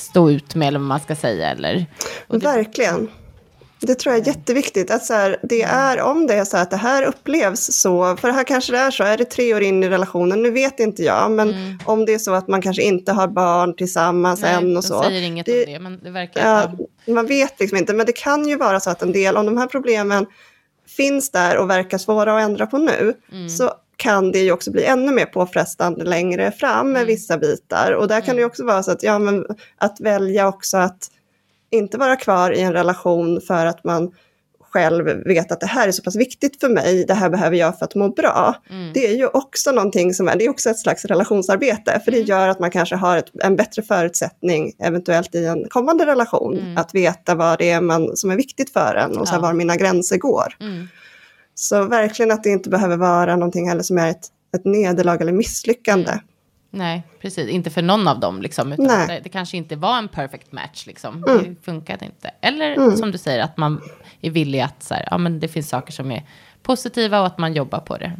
stå ut med, eller vad man ska säga. Eller, det, Verkligen. Det tror jag är jätteviktigt. Att så här, det är, om det är så att det här upplevs så, för här kanske det är så, är det tre år in i relationen, nu vet inte jag, men om det är så att man kanske inte har barn tillsammans nej, än och så. säger inget det- om det, men det verkar... Ja. man vet liksom inte, men det kan ju vara så att en del, om de här problemen finns där och verkar svåra att ändra på nu, så kan det ju också bli ännu mer påfrestande längre fram med vissa bitar. Och där kan det ju också vara så att, ja, men att välja också att inte vara kvar i en relation för att man själv vet att det här är så pass viktigt för mig, det här behöver jag för att må bra. Det är ju också någonting som är, det är också ett slags relationsarbete, för det gör att man kanske har ett, en bättre förutsättning, eventuellt i en kommande relation, att veta vad det är man, som är viktigt för en och så här, Ja. var mina gränser går. Mm. Så verkligen att det inte behöver vara någonting heller som är ett, ett nederlag eller misslyckande. Nej, precis. Inte för någon av dem, liksom. Utan det, det kanske inte var en perfect match, liksom. Det funkade inte. Eller som du säger, att man är villig att, så här, ja men det finns saker som är positiva och att man jobbar på det.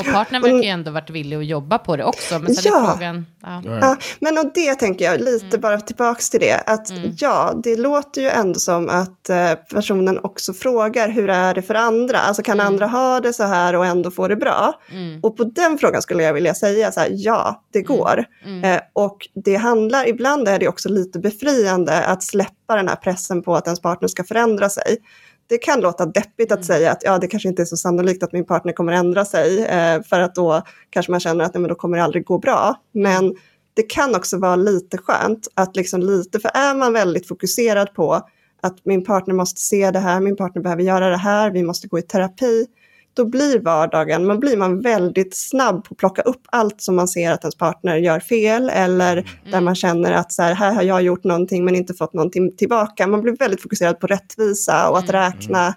Och partnern verkar ju ändå varit villig att jobba på det också. Men sen är Ja. frågan... Ja. Ja, men och det tänker jag lite bara tillbaks till det, att ja, det låter ju ändå som att eh, personen också frågar hur är det för andra, alltså kan andra ha det så här och ändå få det bra? Och på den frågan skulle jag vilja säga så här, ja, det går. Eh, och det handlar, ibland är det också lite befriande att släppa den här pressen på att ens partner ska förändra sig. Det kan låta deppigt att säga att ja, det kanske inte är så sannolikt att min partner kommer ändra sig, eh, för att då kanske man känner att nej, men då kommer det aldrig gå bra. Men det kan också vara lite skönt att liksom lite, för är man väldigt fokuserad på att min partner måste se det här, min partner behöver göra det här, vi måste gå i terapi, då blir vardagen, man blir man väldigt snabb på att plocka upp allt som man ser att ens partner gör fel eller där man känner att så här, här har jag gjort någonting men inte fått någonting tillbaka. Man blir väldigt fokuserad på rättvisa och att räkna.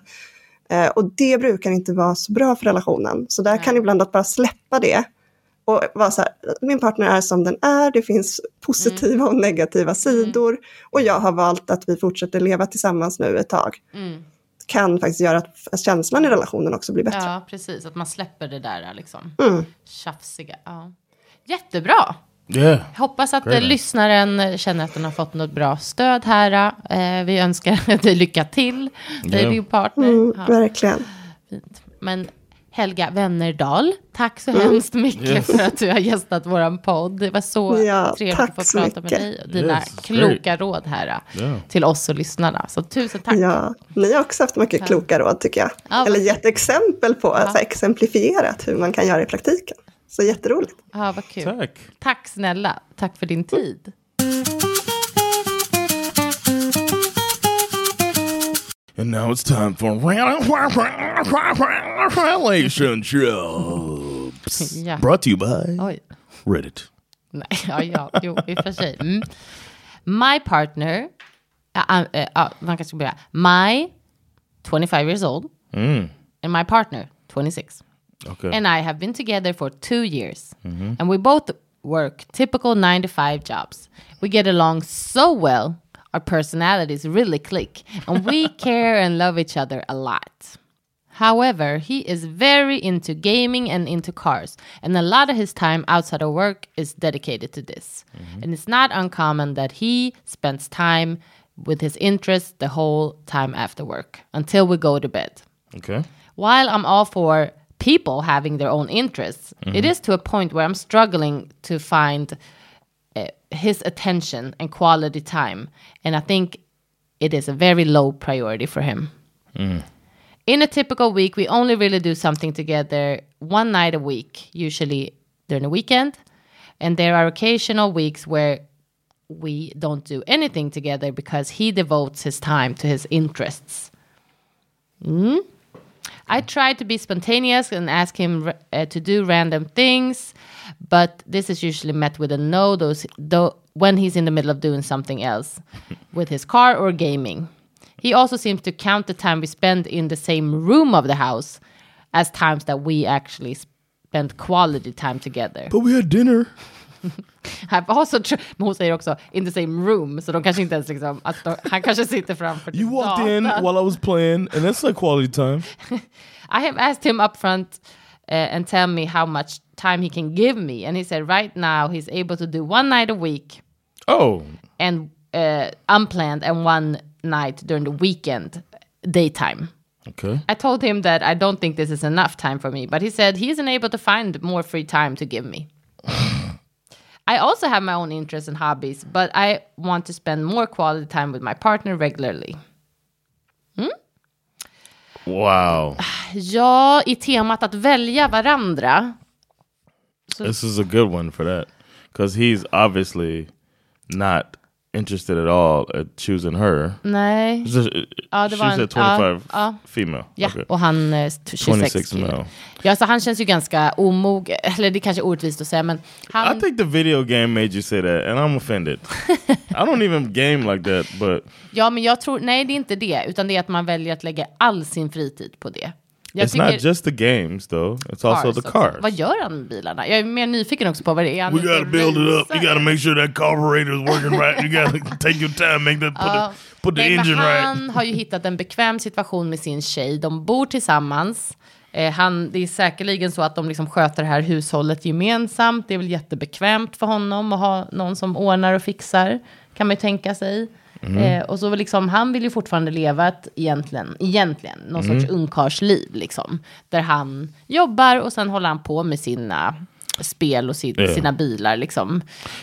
Eh, och det brukar inte vara så bra för relationen. Så där kan ibland att bara släppa det och vara så här, min partner är som den är, det finns positiva och negativa sidor och jag har valt att vi fortsätter leva tillsammans nu ett tag. Mm. Kan faktiskt göra att känslan i relationen också blir bättre. ja, precis. Att man släpper det där liksom. Mm. Tjafsiga. Ja. Jättebra. Yeah. Hoppas att Great. eh, lyssnaren känner att den har fått något bra stöd här. Eh, vi önskar dig lycka till, dig Ja. och din partner. Mm, Ja, verkligen. fint. Men Helga Wennerdal, tack så hemskt mycket Yes. för att du har gästat vår podd. Det var så Ja, trevligt tack att få prata mycket. med dig och dina Yes, kloka råd här Ja. till oss och lyssnarna. Så tusen tack. Ja, ni har också haft mycket kloka råd tycker jag. Ja, Eller gett exempel på, alltså exemplifierat hur man kan göra i praktiken. Så jätteroligt. Ja, vad kul. Tack. Tack snälla. Tack för din tid. And now it's time for relationships. Ja. Brought to you by Oj. Reddit. Nej, ja, ja, jo, i och för sig. Mm. My partner, ja, uh, uh, man kanske ska börja. My 25 years old and my partner 26. Okay. And I have been together for two years. And we both work typical nine to five jobs. We get along so well. Our personalities really click. And we care and love each other a lot. However, he is very into gaming and into cars, and a lot of his time outside of work is dedicated to this. Mm-hmm. And it's not uncommon that he spends time with his interests the whole time after work until we go to bed. okay. While I'm all for people having their own interests, it mm-hmm. is to a point where I'm struggling to find Eh, his attention and quality time. And I think it is a very low priority for him. Mm. In a typical week, we only really do something together one night a week, usually during the weekend. And there are occasional weeks where we don't do anything together because he devotes his time to his interests. Hmm? I try to be spontaneous and ask him uh, to do random things, but this is usually met with a no those, though, when he's in the middle of doing something else with his car or gaming. He also seems to count the time we spend in the same room of the house as times that we actually spend quality time together. But we had dinner. Also tr- men hon säger också in the same room, så de kanske inte ens liksom, att de, han kanske sitter framför You walked in datan. while I was playing, and that's like quality time. I have asked him up front uh, and tell me how much time he can give me. And he said right now he's able to do one night a week Oh, and uh, unplanned and one night during the weekend daytime. okay. I told him that I don't think this is enough time for me, but he said he isn't able to find more free time to give me. I also have my own interests and hobbies, but I want to spend more quality time with my partner regularly. Hmm? Wow. Ja, i temat att välja varandra this is a good one for that. Because he's obviously not interested at all at choosing her. Nej. Just- Ja, det she var en- said 25 ja, female. Ja, Okay. och han eh, t- 26. 26 kille. male. Ja, så han känns ju ganska omogen, eller det kanske är orättvist att säga, men han... I think the video game made you say that, and I'm offended. I don't even game like that, but Ja, men jag tror, nej det är inte det, utan det är att man väljer att lägga all sin fritid på det. Jag it's not just the games though. It's also the också. cars. Vad gör han med bilarna? Jag är mer nyfiken också på vad det är. Han We gotta build it up. You gotta make sure that carburetor is working right. You gotta take your time, make that put, Ja. the, put the Nej, men engine han right. har ju hittat en bekväm situation med sin tjej. De bor tillsammans. Eh, han, det är säkerligen så att de liksom sköter det här hushållet gemensamt. Det är väl jättebekvämt för honom att ha någon som ordnar och fixar. Kan man ju tänka sig. Mm. Eh, och så liksom, han vill ju fortfarande leva ett egentligen, egentligen någon Mm. sorts ungkarlsliv. Liksom, där han jobbar och sen håller han på med sina spel och sin, Ja. sina bilar. Liksom.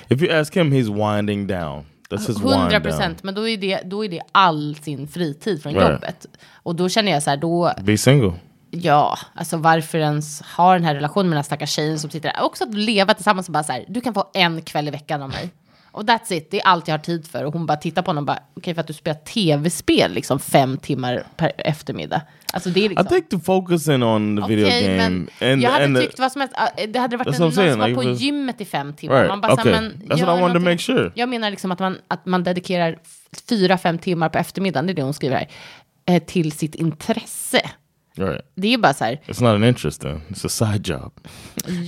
If you ask him, he's winding down. That's his wind 100 down. procent, men då är, det, då är det all sin fritid från Right. jobbet. Och då känner jag så här, då, Be single. ja, alltså varför ens ha den här relationen med den här stackars tjejen som sitter där. Också att leva tillsammans och bara så här, du kan få en kväll i veckan av mig. Och that's it, det är allt jag har tid för. Och hon bara tittar på honom och bara, okej för att du spelar tv-spel liksom fem timmar per eftermiddag. Alltså det är I liksom... think the focusing on the video Okej, game and jag hade and the, tyckt vad som helst, äh, det hade varit en, någon saying, som var like, på gymmet i fem timmar. Right, Man bara, okay. men, That's what I wanted to make sure. Jag menar liksom att man, att man dedikerar fyra, fem timmar på eftermiddagen, det är det hon skriver här, eh, till sitt intresse. Right. Det är ju bara så här, It's not an interest then. It's a side job.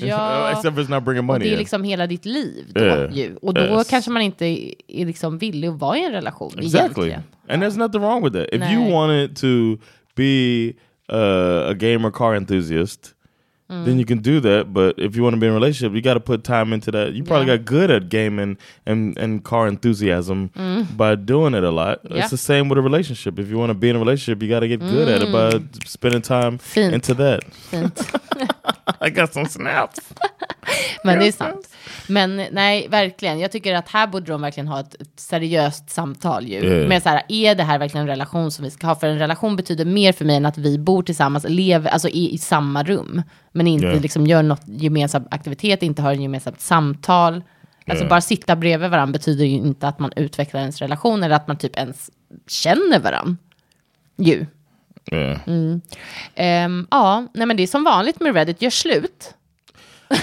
ja, Except for it's not bringing money det är in. liksom hela ditt liv då Yeah. ju. Och då Yes. kanske man inte är, liksom villig att vara i en relation Exactly. egentligen. And there's nothing wrong with that. If you Nej. wanted to be uh, a gamer car enthusiast then you can do that. But if you want to be in a relationship, you got to put time into that. You probably Yeah. got good at gaming and, and car enthusiasm by doing it a lot. Mm. Yeah. It's the same with a relationship. If you want to be in a relationship, you got to get good at it by spending time Mm. Fint. into that. I got some snaps. Men det är sant. Men nej, verkligen. Jag tycker att här borde de verkligen ha ett, seriöst samtal ju. Ja. Med så här, är det här verkligen en relation som vi ska ha? För en relation betyder mer för mig än att vi bor tillsammans, lever, alltså i, i samma rum. Men inte Ja. liksom gör något gemensam aktivitet, inte har en gemensamt samtal. Alltså Ja. bara sitta bredvid varandra betyder ju inte att man utvecklar ens relation eller att man typ ens känner varandra. Ju. Yeah. Ehm, ja, nej men det är som vanligt med Reddit, gör slut.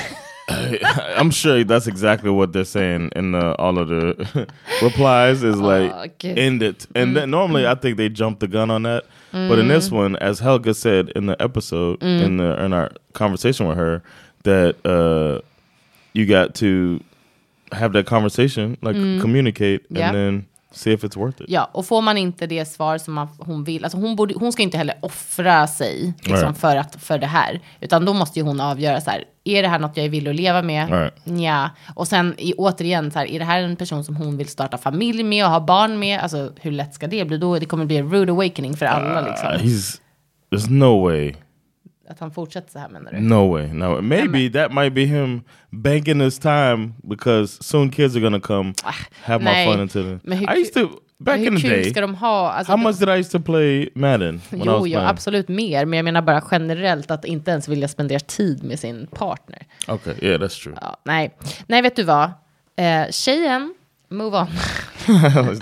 I'm sure that's exactly what they're saying in the, all of the replies is like okay. end it. And mm-hmm. then normally mm-hmm. I think they jump the gun on that, but in this mm-hmm. one, as Helga said in the episode in mm. the in our conversation with her, that uh, you got to have that conversation, like communicate, Yeah. and then see if it's worth it. Ja, och får man inte det svar som man, hon vill, alltså hon, borde, hon ska inte heller offra sig liksom, Nej. för, att, för det här. Utan då måste ju hon avgöra så här, är det här något jag är villig att leva med? Nej. Ja. Och sen i, återigen, så här, är det här en person som hon vill starta familj med och ha barn med? Alltså hur lätt ska det bli? Då, det kommer bli en rude awakening för alla Uh, liksom. he's there's no way. Att han fortsätter så här menar du? No way. No. Maybe that might be him banking his time because soon kids are gonna come have my nej. fun into the. Men hur I used to back hur in the kul day. ska de ha? Alltså, How much did I used to play Madden when I Jo, was jo, playing? absolut mer. Men jag menar bara generellt att inte ens vilja spendera tid med sin partner. Okay, yeah, that's true. Ja, nej. nej, vet du vad? Eh, tjejen, move on.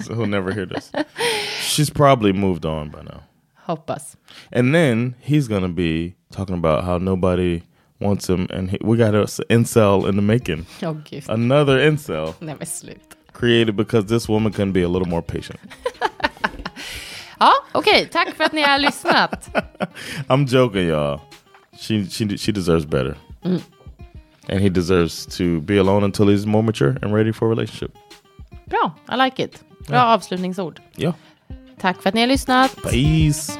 Who'll never hear this? She's probably moved on by now. Hoppas. And then he's gonna be talking about how nobody wants him, and he, we got an incel in the making. Oh, Gud. Another incel Nej men slut. created because this woman can be a little more patient. Ja, okej. Tack för att ni har lyssnat. I'm joking, y'all. She she she deserves better, mm. and he deserves to be alone until he's more mature and ready for a relationship. Bra, I like it. Bra avslutningsord. Yeah. Tack för att ni har lyssnat. Peace.